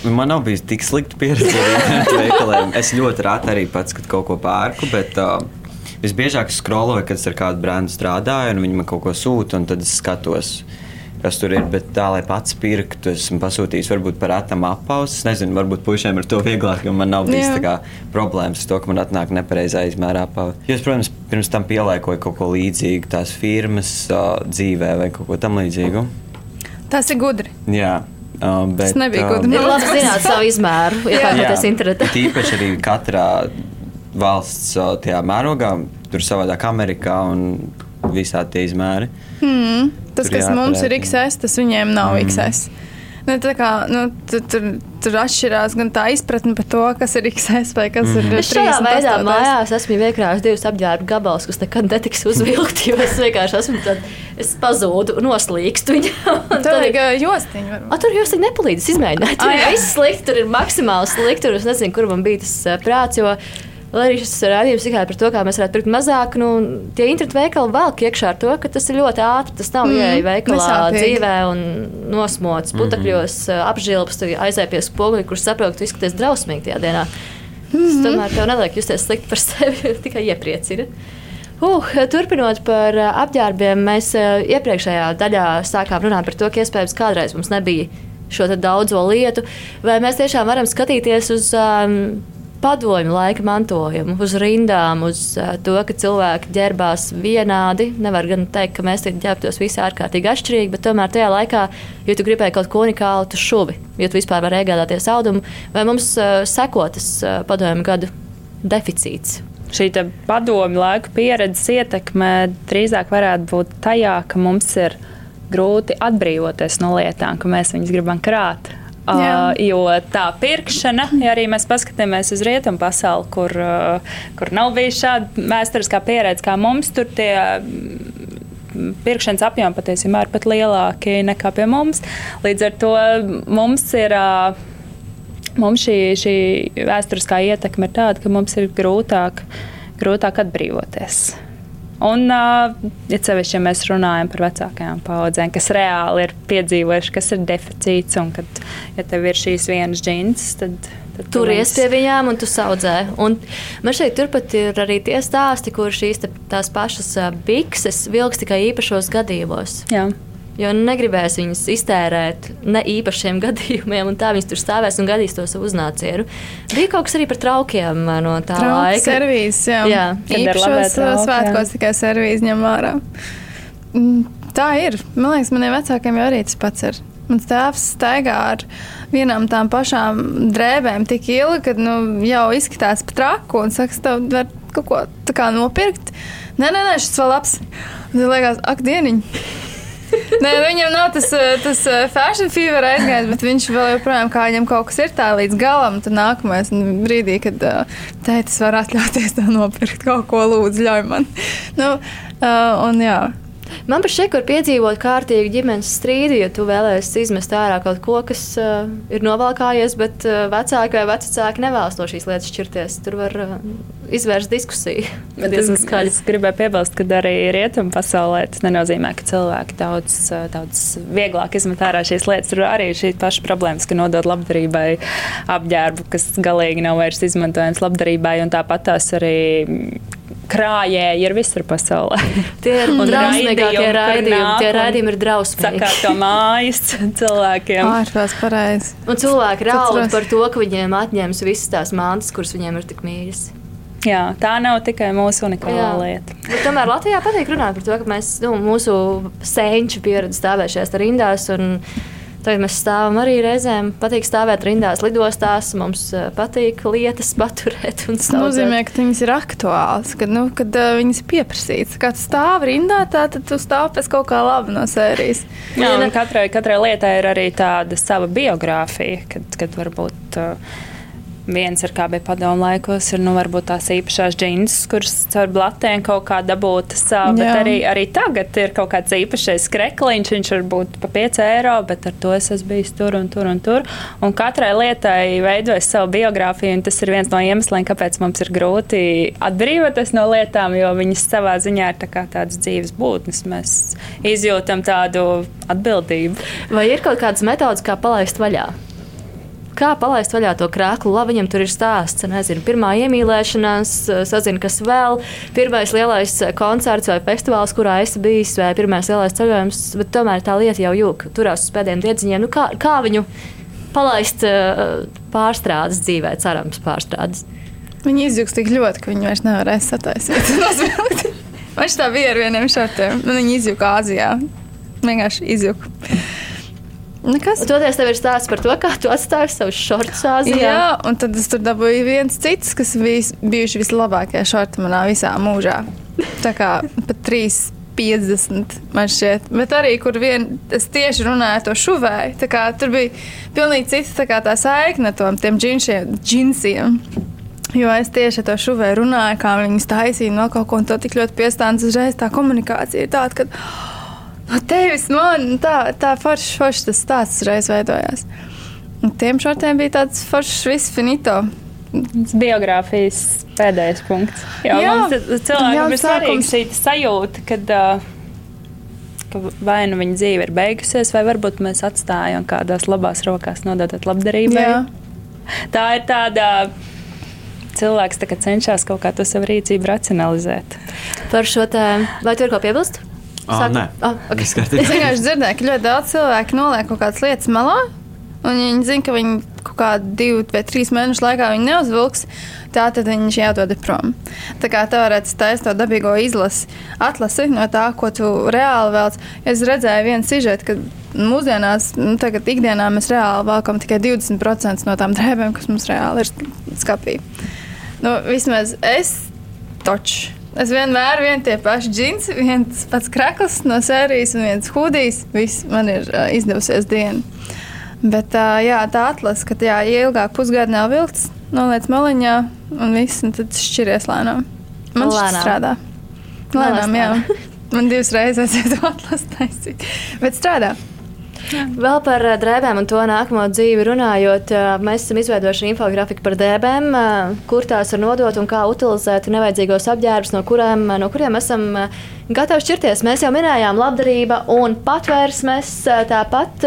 Man nav bijis tik slikta pieredze ar veikaliem. Es ļoti reti arī pats, kad kaut ko pērku, bet uh, visbiežāk es scrolloju, kad es ar kādu brendu strādāju, un viņi man kaut ko sūta, un tad es skatos. Kas tur ir, bet tā, lai pats pirktu, esmu pasūtījis varbūt par atam apausu. Es nezinu, varbūt puišiem ir to vieglāk, jo man nav bijis kā problēmas ar to, ka man atnāk nepareizā izmērā apausa. Jo es, protams, pirms tam pielāgoju kaut ko līdzīgu tās firmas uh, dzīvē vai kaut ko tam līdzīgu. Tas ir gudri. Jā. Uh, bet, Tas nebija uh, gudri. Ir labi zināt savu izmēru, iepērkoties internetā. Tīpaši arī katrā valsts uh, tajā mērogā, tur savādāk Amerikā un visā tie izmēri. Hmm. Tas, Tur kas mums ir. XS, tas viņiem nav Mm. mm. XS. Nu, tā kā, nu, tu, tur, tur atšķirās gan tā izpratne par to, kas ir XS vai kas Mhm. ir Es šādā 38. veidā mājās esmu iekrājis divus apģērbu gabalus, kas nekad netiks uzvilkti. Jo es vienkārši esmu tad, es pazūdu, noslīkstu viņu. Tur ir jostiņa. A, tur jūs tik nepalīdzat izmēģināt. Tur ir viss slikti, tur ir maksimāli slikti. Tur es nezinu, kur man bija tas prāts. Jo Lai arī šis rādījums tikai par to, kā mēs varētu pirkt mazāk, nu, tie internetu veikali velk iekšā ar to, ka tas ir ļoti ātri. Tas nav mm, ieeja veikalā dzīvē un nosmots putekļos, mm. apžilbs, tu aizēj pie spoguļa, kurš saprot, ka tu izskaties drausmīgi tajā dienā. Mm -hmm. Tas tomēr tev neliek justies slikti par sevi, tikai iepriecina. Uh, turpinot par apģērbiem, mēs iepriekšējā daļā sākām runāt par to, ka iespējams kādreiz mums nebija šo daudzo lietu, vai mēs tiešām varam skatīties uz um, padomju laika mantojumu, uz rindām, uz uh, to, ka cilvēki ģērbās vienādi. Nevar gan teikt, ka mēs tagad ģērbtos visi ārkārtīgi atšķirīgi, bet tomēr tajā laikā, ja tu gribēji kaut ko unikālu, tu šuvi, ja tu vispār vari iegādāties audumu, vai mums uh, sekotas uh, padomju gadu deficīts. Šī padomju laika pieredzes ietekme drīzāk varētu būt tajā, ka mums ir grūti atbrīvoties no lietām, ka mēs viņus gribam krāt. Uh, jo tā pirkšana, ja arī mēs paskatāmies uz rietumu pasauli, kur, uh, kur nav bijis šāda vēsturiskā pieredze kā mums, tur tie mm, pirkšanas apjomi patiesībā ir pat lielāki nekā pie mums. Līdz ar to mums ir. Uh, Mums šī, šī vēsturiskā ietekme ir tāda, ka mums ir grūtāk, grūtāk atbrīvoties. Un, ja sevišķi, ja mēs runājam par vecākajām paudzēm, kas reāli ir piedzīvojuši, kas ir deficīts, un kad ja tev ir šīs vienas džins, tad Tad Turies pie viņām un tu saudzē. Un man šeit turpat ir arī tie stāsti, kur šīs tās pašas bikses vilks tikai īpašos gadījumos. Jā. Jo negribēs viņas iztērēt ne īpašiem gadījumiem, un tā viņas tur stāvēs un gadīs to savu uznācienu. Bija kaut kas arī par traukiem no tā Trauku laika. Servīzes, jā. jā. Īpašos svētkos tikai servīzi ņem vērā. Mm, Tā ir. Man liekas, maniem vecākiem jau arī tas pats ir. Mans tēvs staigā ar vienām tām pašām drēbēm tik ilgi, ka nu, jau izskatās pat traku un saka, tev var kaut ko tā kā nopirkt. Nē, nē, nē šis vēl labs. Tad liekas, ak, dieniņ. Nē, viņam nav tas, eh, tas eh, fashion fever aizgājis, bet viņš vēl joprojām kā viņam kaut kas ir tā līdz galam. Tad nākamais brīdī, kad uh, tētis var atļauties nopirkt kaut ko, lūdzu, ļauj man. nu, un jā. Man par šeku var piedzīvot kārtīgu ģimenes strīdu, ja tu vēlēsies izmest ārā kaut ko, kas uh, ir novalkājies, bet uh, vecāki vai vecāki nevēlas no šīs lietas šķirties. Tur var uh, izvērst diskusiju. Es, es gribēju piebilst, ka arī rietumu pasaulē tas nenozīmē, ka cilvēki daudz, daudz vieglāk izmet ārā šīs lietas. Tur arī ir šī paša problēmas, ka nodod labdarībai apģērbu, kas galīgi nav vairs izmantojams labdarībai, un tāpat tās arī krājēji ir visur pasaulē. Tie ir drausmīgākie raidījumi. Tie raidījumi ir drausmīgi. Sakārto mājas cilvēkiem. Ārprāts pareizi. Un cilvēki raud par to, ka viņiem atņems visas tās mantas, kuras viņiem ir tik mīļas. Jā, tā nav tikai mūsu unikālā Jā. lieta. Bet tomēr Latvijā patīk runāt par to, ka mēs, nu, mūsu senču pieredzi stāvēt šajās rindās. Un, Tagad mēs stāvam arī reizēm. Patīk stāvēt rindās, lidostās. Mums uh, patīk lietas paturēt. Tas nozīmē, ka viņas ir aktuālas, kad, nu, kad uh, viņas ir pieprasītas. Kad stāv rindā, tā, tad tu stāv pēc kaut kā laba no sērijas. Jā, katrai, katrai lietai ir arī tāda sava biogrāfija, kad, kad varbūt. Uh, Viens ir kā bija padomu laikos, ir nu, varbūt tās īpašās džins, kuras caur blatēm kaut kā dabūta savu, bet arī, arī tagad ir kaut kāds īpašais krekliņš, viņš var būt pa 5 eiro, bet ar to es esmu bijis tur un tur un tur. Un katrai lietai veidojas savu biogrāfiju, un tas ir viens no iemesliem, kāpēc mums ir grūti atbrīvoties no lietām, jo viņas savā ziņā ir tā kā tādas dzīves būtnes. Mēs izjūtam tādu atbildību. Vai ir kaut kādas metodas, kā palaist vaļā? Kā palaist vaļā to krāklu. Labi, viņam tur ir stāsts. Nezinu, pirmā iemīlēšanās, sazina, kas vēl, pirmais lielais koncerts vai festivāls, kurā esi bijis, vai pirmais lielais ceļojums. Bet tomēr tā lieta jau jūg, turās uz pēdējiem diedziņiem. Nu, kā, kā viņu palaist pārstrādes dzīvē, cerams, pārstrādes? Viņi izjūgs tik ļoti, ka viņi vairs nevarēs sataisīt. Viņš tā bija ar vieniem šortiem. Viņi izjūga Āzijā. Vienkārši izjūga. Nekas. Toties tev ir stāsts par to, kā tu atstāji savus šortus Āzijā. Jā, un tad es tur dabūju viens cits, kas bija bijuši vislabākie šorti manā visā mūžā. Tā kā pat trīs. 50, man šķiet, bet arī kur vien es tieši runāju to šuvēju. Tur bija pilnīgi cita tā, tā saikne no tiem džinsiem. Jo es tieši ar to šuvēju runāju, kā viņas taisīja no kaut ko, un to tik ļoti piestāns uzreiz tā komunikācija ir tāda, ka no tevis man tā, tā foršs, foršs tas stāsts reiz veidojās. Un tiem šortiem bija tāds foršs viss finito. Biogrāfijas pēdējais punkts. Jo Jā, mums cilvēkam ir svarīga sākums. šī sajūta, kad, ka vai nu viņa dzīve ir beigusies, vai varbūt mēs atstājam kādās labās rokās, nododot labdarībai. Jā. Tā ir tāda. Cilvēks tā kā cenšas kaut kā to savu rīcību racionalizēt. Par šo tēmu. Vai tu ir ko piebilst? Ah, Sāk- nē. Ah, ok. Viss kārtībā. Es vienkārši dzirdēju, ka ļoti daudz cilvēku noliek kaut kādas lietas malā. Un ja viņi zina, ka viņi kaut kādā divu vai trīs mēnešu laikā neuzvilks. Tā tad viņš jādod prom. Tā kā tā varētu taisīt to dabīgo izlasi, atlasi no tā, ko tu reāli vēlaties. Es redzēju vienu sižetu, ka mūsdienās, nu, tagad ikdienā mēs reāli valkam tikai 20% no tām drēbēm, kas mums reāli ir skapī. Nu, vismaz es toču. Es vienmēr vienu tie paši džins, viens pats krakls no sērijas un viens hudijs. Viss man ir uh, izdevusies diena. Bet uh, jā, tā atlasa, ka jā, ja ilgāk pusgadu nav vilkts, noliec maliņā un viss, un tad šķiries lēnām. Man Lēnām. strādā. Lēnām, jā. Man divas reizes ir to atlasu taisīt. Bet strādā. Vēl par ā, drēbēm un to nākamo dzīvi runājot, ā, mēs esam izveidojuši infografiku par drēbēm, ā, kur tās var nodot un kā utilizēt nevajadzīgos apģērbus, no kuriem, no kuriem esam gatavi šķirties. Mēs jau minējām labdarība un patvērsmes. Tāpat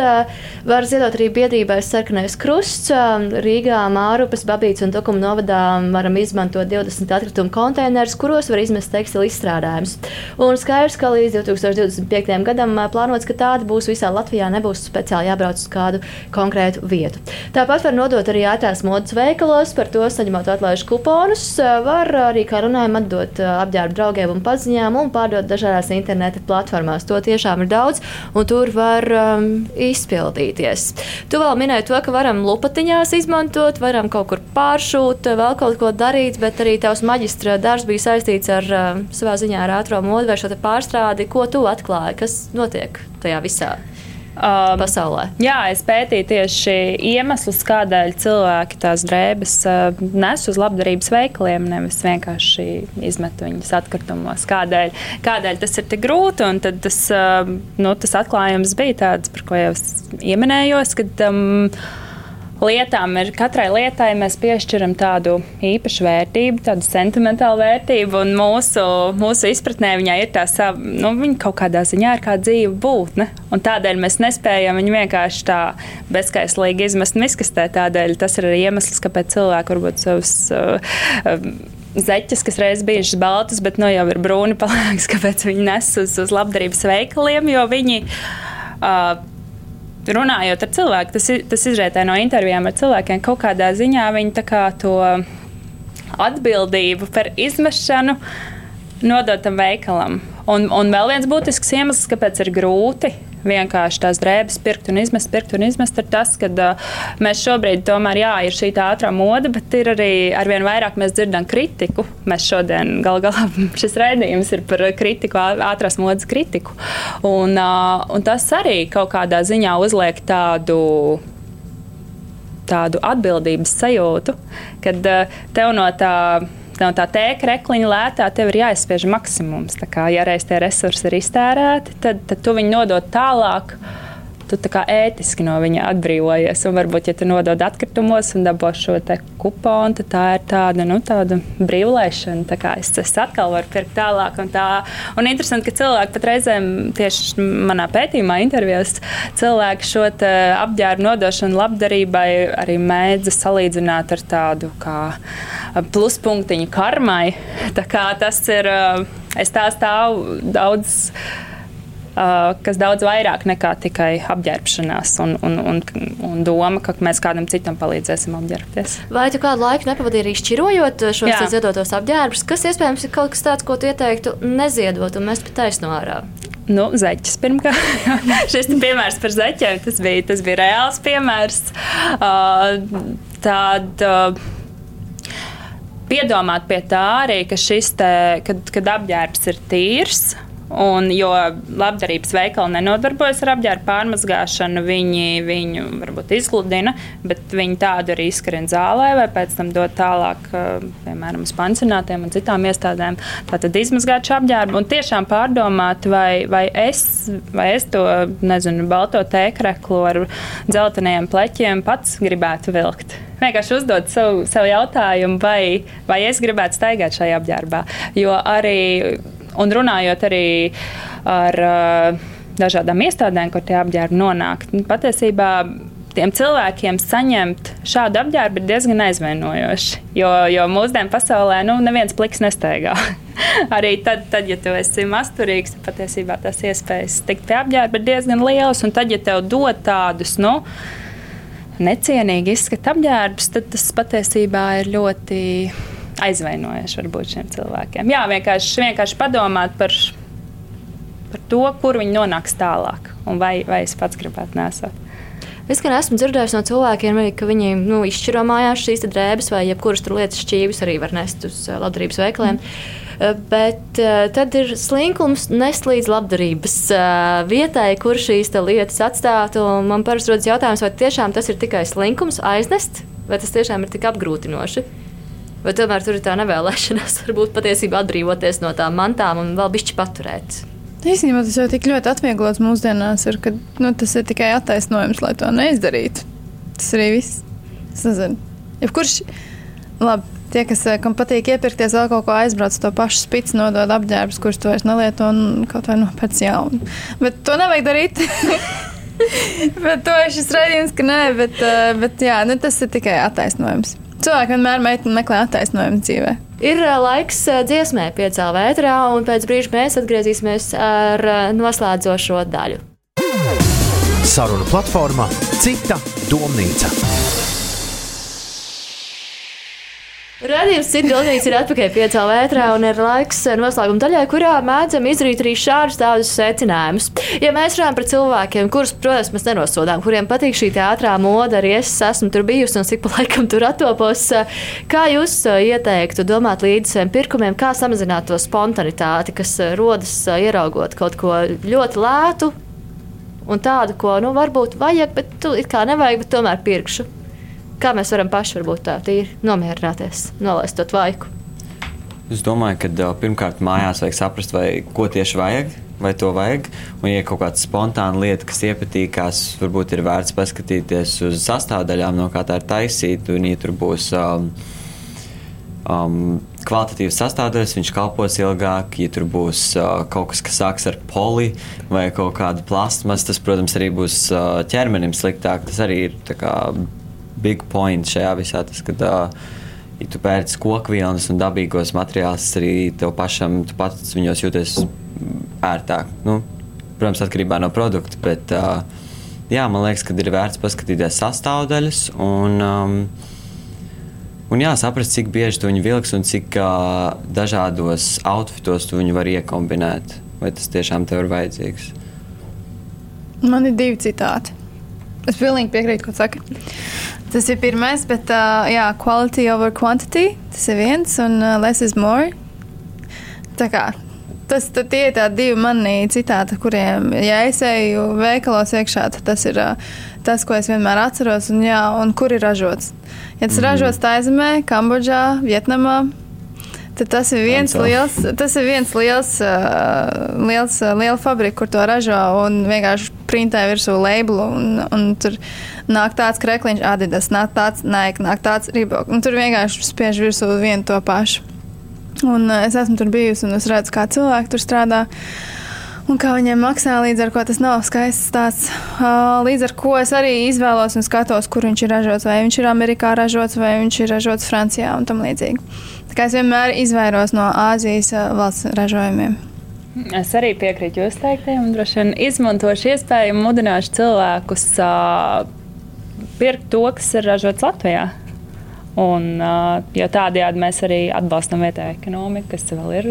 var ziedot arī biedrībai Sarkanais krusts. Rīgā, Mārupas, Babīts un Tukuma novadā varam izmantot 20 atkritumu konteinerus, kuros var izmest tekstilu izstrādājumus. Un skaidrs, ka līdz 2025. gadam plānots, ka tāda būs visā Latvijā. Nebūs speciāli jābrauc uz kādu konkrētu vietu. Tāpat var nodot arī ētās modes veikalos, par to saņemot atlaižu kuponus. Var arī, kā runājam, atdot ā, apģērbu draugiem un paziņām un pārdot dažādās interneta platformās. To tiešām ir daudz, un tur var um, izpildīties. Tu vēl minēji to, ka varam lupatiņās izmantot, varam kaut kur pāršūt, vēl kaut ko darīt, bet arī tavs maģistra darbs bija saistīts ar um, savā ziņā ar ātrā modu vai šo pārstrādi. Ko tu atklāji? Kas notiek tajā visā? Um, pasaulē. Jā, es pētīju tieši iemeslus, kādēļ cilvēki tās drēbes uh, nes uz labdarības veikaliem, nevis vienkārši izmet viņas atkritumos. Kādēļ, kādēļ tas ir tik grūti? Un tas, uh, nu, tas atklājums bija tāds, par ko jau es ieminējos. Kad, um, lietām ir katrai lietai mēs piešķiram tādu īpašu vērtību, tādu sentimentālu vērtību, un mūsu, mūsu izpratnē viņai ir tā sava, nu, viņa kaut kādā ziņā ir kā dzīva būtne. Un tādēļ mēs nespējam viņu vienkārši tā bezskaislīgi izmest miskastē. Tādēļ tas ir arī iemesls, kāpēc cilvēki varbūt savus. Uh, uh, Zeķes, kas reiz bijušas baltas, bet nu jau ir brūni palēks, kāpēc viņi nes uz, uz labdarības veikaliem, jo viņi uh, runājot ar cilvēku, tas, tas izrietē no intervijām ar cilvēkiem, kaut kādā ziņā viņi kā to atbildību par izmešanu nodot tam veikalam. Un, un vēl viens būtisks iemesls, kāpēc ir grūti vienkārši tās drēbes pirkt un izmest, pirkt un izmest, ir tas, ka uh, mēs šobrīd tomēr, jā, ir šī tā ātrā moda, bet ir arī arvien vairāk mēs dzirdam kritiku. Mēs šodien, gal galā, šis raidījums ir par kritiku, ātrās modas kritiku. Un, uh, un tas arī kaut kādā ziņā uzliek tādu tādu atbildības sajūtu, kad tev no tā. No tā tēka rekliņa lētā tev ir jāizspiež maksimums. Tā kā, ja reiz tie resursi ir iztērēti, tad, tad tu viņu nodod tālāk. Tu ētiski no viņa atbrīvojies. Un varbūt, ja tu nodod atkritumos un dabū šo kuponu, tad tā ir tāda, nu, tāda brīvlēšana. Tā kā es, es atkal varu pirkt tālāk. Un, tā. un interesanti, ka cilvēki pat reizēm tieši manā pētījumā, intervijās, cilvēki šo apģērbu nodošanu labdarībai arī mēdza salīdzināt ar tādu kā pluspunktiņu karmai. Tā kā tas ir, es tā stāvu daudz. Uh, kas daudz vairāk nekā tikai apģērbšanās un, un, un, un doma, ka mēs kādam citam palīdzēsim apģērbties. Vai tu kādu laiku nepavadīji arī šķirojot šos Jā. te ziedotos apģērbus, kas iespējams ir kaut kas tāds, ko tu ieteiktu neziedot un mest pa taisno ārā? Nu, zeķis pirmkārt. Šis piemērs par zeķiem tas bija, tas bija reāls piemērs. Uh, Tad uh, piedomāt pie tā arī, ka šis te, kad, kad apģērbs ir tīrs. Un, jo labdarības veikali nenodarbojas ar apģērbu pārmazgāšanu, viņi viņu varbūt izgludina, bet viņi tādu arī izskrien zālē vai pēc tam dod tālāk, piemēram, uz pansionātiem un citām iestādēm. Tātad izmazgāt šo apģērbu un tiešām pārdomāt, vai, vai, es, vai es to nezinu, balto tēkreklu ar dzelteniem pleķiem pats gribētu vilkt vienkārši uzdot sev, sev jautājumu, vai, vai es gribētu staigāt šajā apģērbā. Jo arī Un runājot arī ar uh, dažādām iestādēm, kur tie apģērbi nonāk, nu, patiesībā tiem cilvēkiem saņemt šādu apģērbu ir diezgan aizvainojoši. Jo, jo mūsdienu pasaulē nu, neviens pliks nestaigā. Arī tad, tad, ja tu esi masturīgs, tad patiesībā tas iespējas tikt pie apģērba ir diezgan liels. Un tad, ja tev dod tādus, nu, necienīgi izskatu apģērbus, tad tas patiesībā ir ļoti aizvainojoši varbūt šiem cilvēkiem. Jā, vienkārši, vienkārši padomāt par, par to, kur viņi nonāks tālāk un vai, vai es pats gribētu nesāt. Es gan esmu dzirdējis no cilvēkiem, ka viņi nu, izšķiro mājās šīs drēbes vai jebkuras lietas šķīvis arī var nest uz labdarības veikaliem. Mm. Bet tad ir slinkums nest līdz labdarības vietai, kur šīs lietas atstāt. Man parasti rodas jautājums, vai tiešām tas ir tikai slinkums aiznest, vai tas tiešām ir tik apgrūtinoši. Vai tomēr tur ir tā nevēlēšanās, varbūt patiesībā atbrīvoties no tām mantām un vēl bišķi paturēt? Īstenībā tas jau tik ļoti atvieglots mūsdienās, ir, ka nu, tas ir tikai attaisnojums, lai to neizdarītu. Tas arī viss. Es nezinu, jebkurš, labi, tie, kas, eh, kam patīk iepirkties vēl kaut ko aizbrauc, to pašu spici nodod apģērbus, kurus tu vairs nelieto un kaut vai nopēc jaunu. Bet to nevajag darīt. bet to ir šis raidījums, ka nē, bet, eh, bet jā, nu, tas ir tikai attaisnojums. Cilvēki vienmēr meklē attaisnojumu dzīvē. Ir laiks dziesmai, piecēlā vētrā, un pēc brīža mēs atgriezīsimies ar noslēdzošo daļu. Saruna platformā Cita domnīca. Radījums Citgalnīgs ir atpakaļ piecā vētrā un ir laiks noslēguma daļai, kurā mēdzam izdarīt arī šādus tādus secinājumus. Ja mēs runājam par cilvēkiem, kurus, protams, mēs nenosodām, kuriem patīk šī ātrā moda, arī es esmu tur bijusi un cik pa laikam tur attopos, kā jūs ieteiktu domāt līdz saviem pirkumiem, kā samazināt to spontanitāti, kas rodas ieraugot kaut ko ļoti lētu un tādu, ko, nu, varbūt vajag, bet tu it kā nevajag, bet tomēr pirkšu. Kā mēs varam paši varbūt tā tīri nomierināties, nolaist to tvaiku? Es domāju, ka pirmkārt mājās vajag saprast, vai, ko tieši vajag, vai to vajag. Un, ja kaut kāda spontāna lieta, kas iepatīkās, varbūt ir vērts paskatīties uz sastāvdaļām, no kā tā ir taisīta. Un, ja tur būs um, um, kvalitatīvs sastāvdaļas, viņš kalpos ilgāk. Ja tur būs uh, kaut kas, kas sāks ar poli vai kaut kādu plasmas, tas, protams, arī būs uh, ķermenim sliktāk. Tas arī ir big point šajā visā. Tas, kad, uh, ja tu pērci kokvilnas un dabīgos materiālus, arī tev pašam tu pats viņos jūties ērtāk. Nu, protams, atkarībā no produkta, bet uh, jā, man liekas, ka ir vērts paskatīties sastāvdaļas un, um, un jā, saprast, cik bieži tu viņu vilks un cik uh, dažādos outfitos tu viņu var iekombinēt. Vai tas tiešām tev ir vajadzīgs? Man ir divi citāti. Es pilnīgi piekrītu, ko saka. Tas ir pirmais, bet uh, jā, quality over quantity. Tas ir viens, un uh, less is more. Tā kā tas tie ir tādi divi mani citāti, kuriem, ja es eju veikalos iekšā, tad tas ir uh, tas, ko es vienmēr atceros, un, jā, un kur ir ražots. Ja tas mm. ražots Taizemē, Kambodžā, Vietnamā, tad tas ir viens Anto. liels, tas ir viens liels, uh, liels uh, liela fabrika, kur to ražo un vienkārši printē virsū labelu, un, un tur nāk tāds krekliņš, Adidas, nāk tāds Nike, nāk tāds Reebok, un tur vienkārši spiež virsū vienu to pašu. Un uh, es esmu tur bijusi, un es redzu, kā cilvēki tur strādā. Un kā viņiem maksā, līdz ar to tas nav skaists. Uh, līdz ar to es arī izvēlos un skatos, kur viņš ir ražots. Vai viņš ir Amerikā ražots, vai viņš ir ražots Francijā un tam līdzīgi. Tā kā es vienmēr izvairos no Āzijas valsts ražojumiem. Es arī piekrītu jūsu teiktajam, un droši vien izmantošu iespēju un mudināšu cilvēkus uh, pirkt to, kas ir ražots Latvijā. Un, jo tādējādi mēs arī atbalstam vietēju ekonomiku, kas vēl ir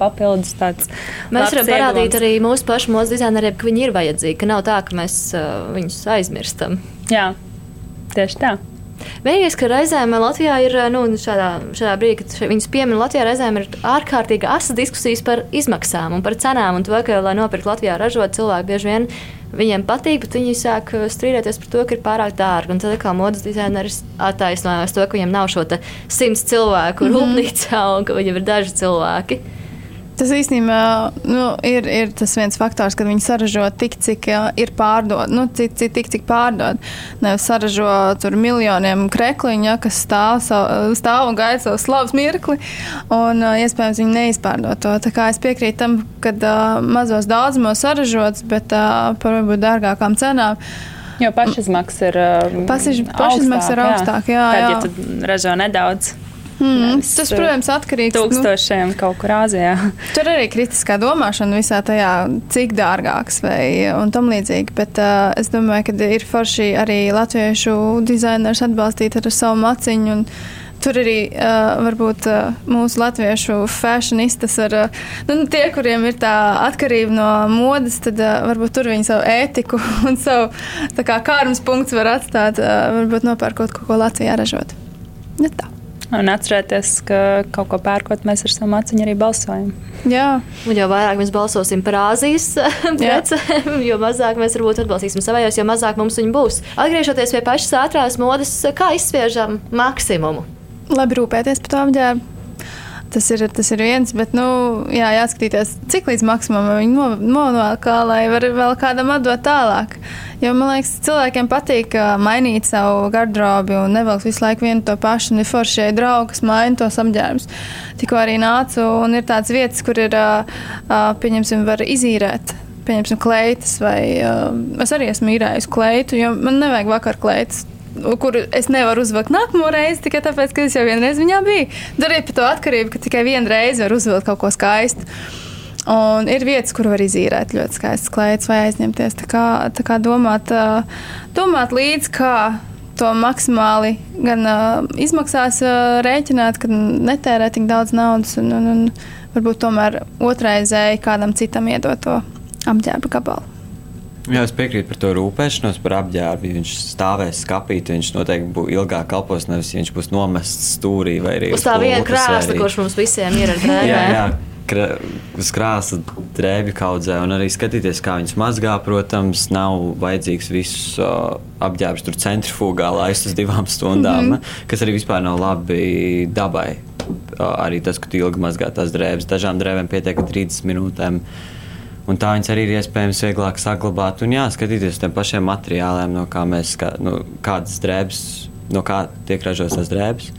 papildus tāds. Mēs varam parādīt arī mūsu pašu mūsu dizaineriem, ka viņi ir vajadzīgi, ka nav tā, ka mēs viņus aizmirstam. Jā, tieši tā. Vienīgais, ka reizēm Latvijā ir nu, šādā, šādā brīdī, kad viņas piemina Latvijā, reizēm ir ārkārtīgi asas diskusijas par izmaksām un par cenām. Un to, ka, lai nopirktu Latvijā ražot, cilvēki bieži vien viņiem patīk, bet viņi sāk strīdēties par to, ka ir pārāk dārgi. Un tad kā modes dizaineris attaisnojās to, ka viņiem nav šo simts cilvēku mm -hmm. rūpnīcā un ka viņiem ir daži cilvēki. Tas īstenībā nu, ir, ir tas viens faktors, kad viņi saražo tik, cik ir pārdod, nu, cik, cik, tik, cik pārdod. Nevis saražo tur miljoniem krekliņu, ja, kas stāv, savu, stāv un gaida savu slavas mirkli, un iespējams viņi neizpārdod to. Tā kā es piekrītu tam, ka uh, mazos daudzumos saražots, bet uh, par varbūt dārgākām cenām. Jo pašizmaksas ir, uh, pašizmaks ir augstāk. Jā, jā, jā. Tad, ja ražo nedaudz Mm, tas, protams, atkarīgs no tūkstošiem nu, kaut kur Āzijā. Tur arī kritiskā domāšana visā tajā, cik dārgāks vai tam līdzīgi. Bet uh, es domāju, ka ir forši arī latviešu dizainers atbalstīt ar savu maciņu. Un, Tur arī uh, varbūt uh, mūsu latviešu fashionistas, ar, uh, nu, tie, kuriem ir tā atkarība no modes, tad uh, varbūt tur viņi savu ētiku un savu kā kārmas punktu var atstāt, uh, varbūt nopērkot kaut ko Latvijā ražot. Ja tā. Un atcerēties, ka kaut ko pērkot, mēs ar savu maciņu arī balsojam. Jā, un jo vairāk mēs balsosim par Āzijas precēm, jo mazāk mēs varbūt atbalstīsim savējos, jo mazāk mums viņi būs. Atgriežoties pie pašas ātrās modes, kā izspiežam maksimumu? Labi rūpēties par to apģērbu. Tas ir, tas ir viens, bet, nu, jā, jāskatīties, cik līdz maksimumam viņi novelk, lai var vēl kādam atdot tālāk. Jo man liekas, cilvēkiem patīk mainīt savu garderobi un nevelk visu laiku vienu to pašu. Un ir forši, ja draugi, kas maina tos apģērbus. Tikko arī nācu, un ir tādas vietas, kur ir, pieņemsim, var izīrēt pieņemsim, kleitas, vai uh, es arī esmu īrējusi kleitu, jo man nevajag vakar kleitas kur es nevaru uzvilkt nākamo reizi tikai tāpēc, ka es jau vienreiz viņā biju. Darīt par to atkarību, ka tikai vienu reizi var uzvilkt kaut ko skaistu. Un ir vietas, kur var izīrēt ļoti skaistas klaidas vai aizņemties. Tā kā, tā kā domāt, domāt līdzi, kā to maksimāli gan uh, izmaksās uh, rēķināt, ka netērē tik daudz naudas un, un, un varbūt tomēr otrreizēji kādam citam iedot to apģērba gabalu. Jā, es piekrītu par to rūpēšanos par apģērbu. Viņš stāvēs skapīt, viņš noteikti būs ilgāk kalpos, nevis viņš būs nomests stūrī vai arī uz tā viena krāsa, kurš mums visiem ir ar drēbēm. Uz krāsa drēbi kaudzē, un arī skatīties, kā viņas mazgā. Protams, nav vajadzīgs visus uh, apģērbus tur centrifugā laist uz divām stundām, mm -hmm. kas arī vispār nav labi dabai. Uh, arī tas, ka tu ilgi mazgā tās drēbes, dažām drēbēm pietiek 30 minūtēm. Uh, Un tā viņas arī ir iespējams vieglāk saglabāt un jā, skatīties uz tiem pašiem materiāliem, no kā mēs, kā, nu, kādas drēbes, no kā tiek ražotas drēbes.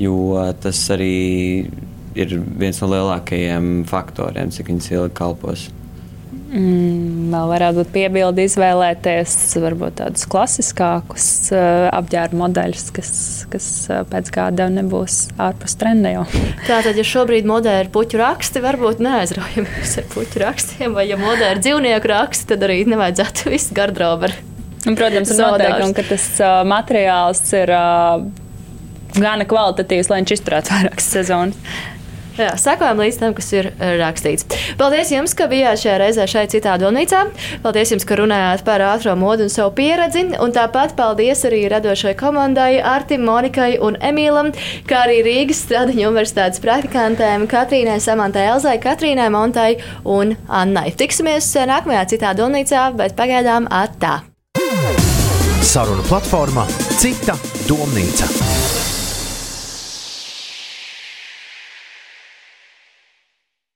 Jo tas arī ir viens no lielākajiem faktoriem, cik viņas ilgi kalpos. Mm, vēl varētu būt piebildi izvēlēties varbūt tādus klasiskākus uh, apģērba modeļus, kas, kas uh, pēc gada nebūs ārpus trenda jau. Tātad, ja šobrīd modē ir puķu raksti, varbūt neaizraujamies ar puķu rakstiem, vai ja modē ir dzīvnieku raksti, tad arī nevajadzētu visu garderobu ar. Protams, ir noteikumi, ka tas uh, materiāls ir uh, gana kvalitatīvs, lai viņš izturētu vairākas sezonas. Jā, sekojam līdz tam, kas ir eh, rakstīts. Paldies jums, ka bijāt šajā reizē šeit citā domnīcā. Paldies jums, ka runājāt par ātrā modu un savu pieredzi. Un tāpat paldies arī radošai komandai Artim, Monikai un Emīlam, kā arī Rīgas Stradiņu universitātes praktikantēm Katrīnai, Samantai Elzai, Katrīnai Montai un Annai. Tiksimies nākamajā citā domnīcā, bet pagaidām attā. Saruna platforma Cita domnīca.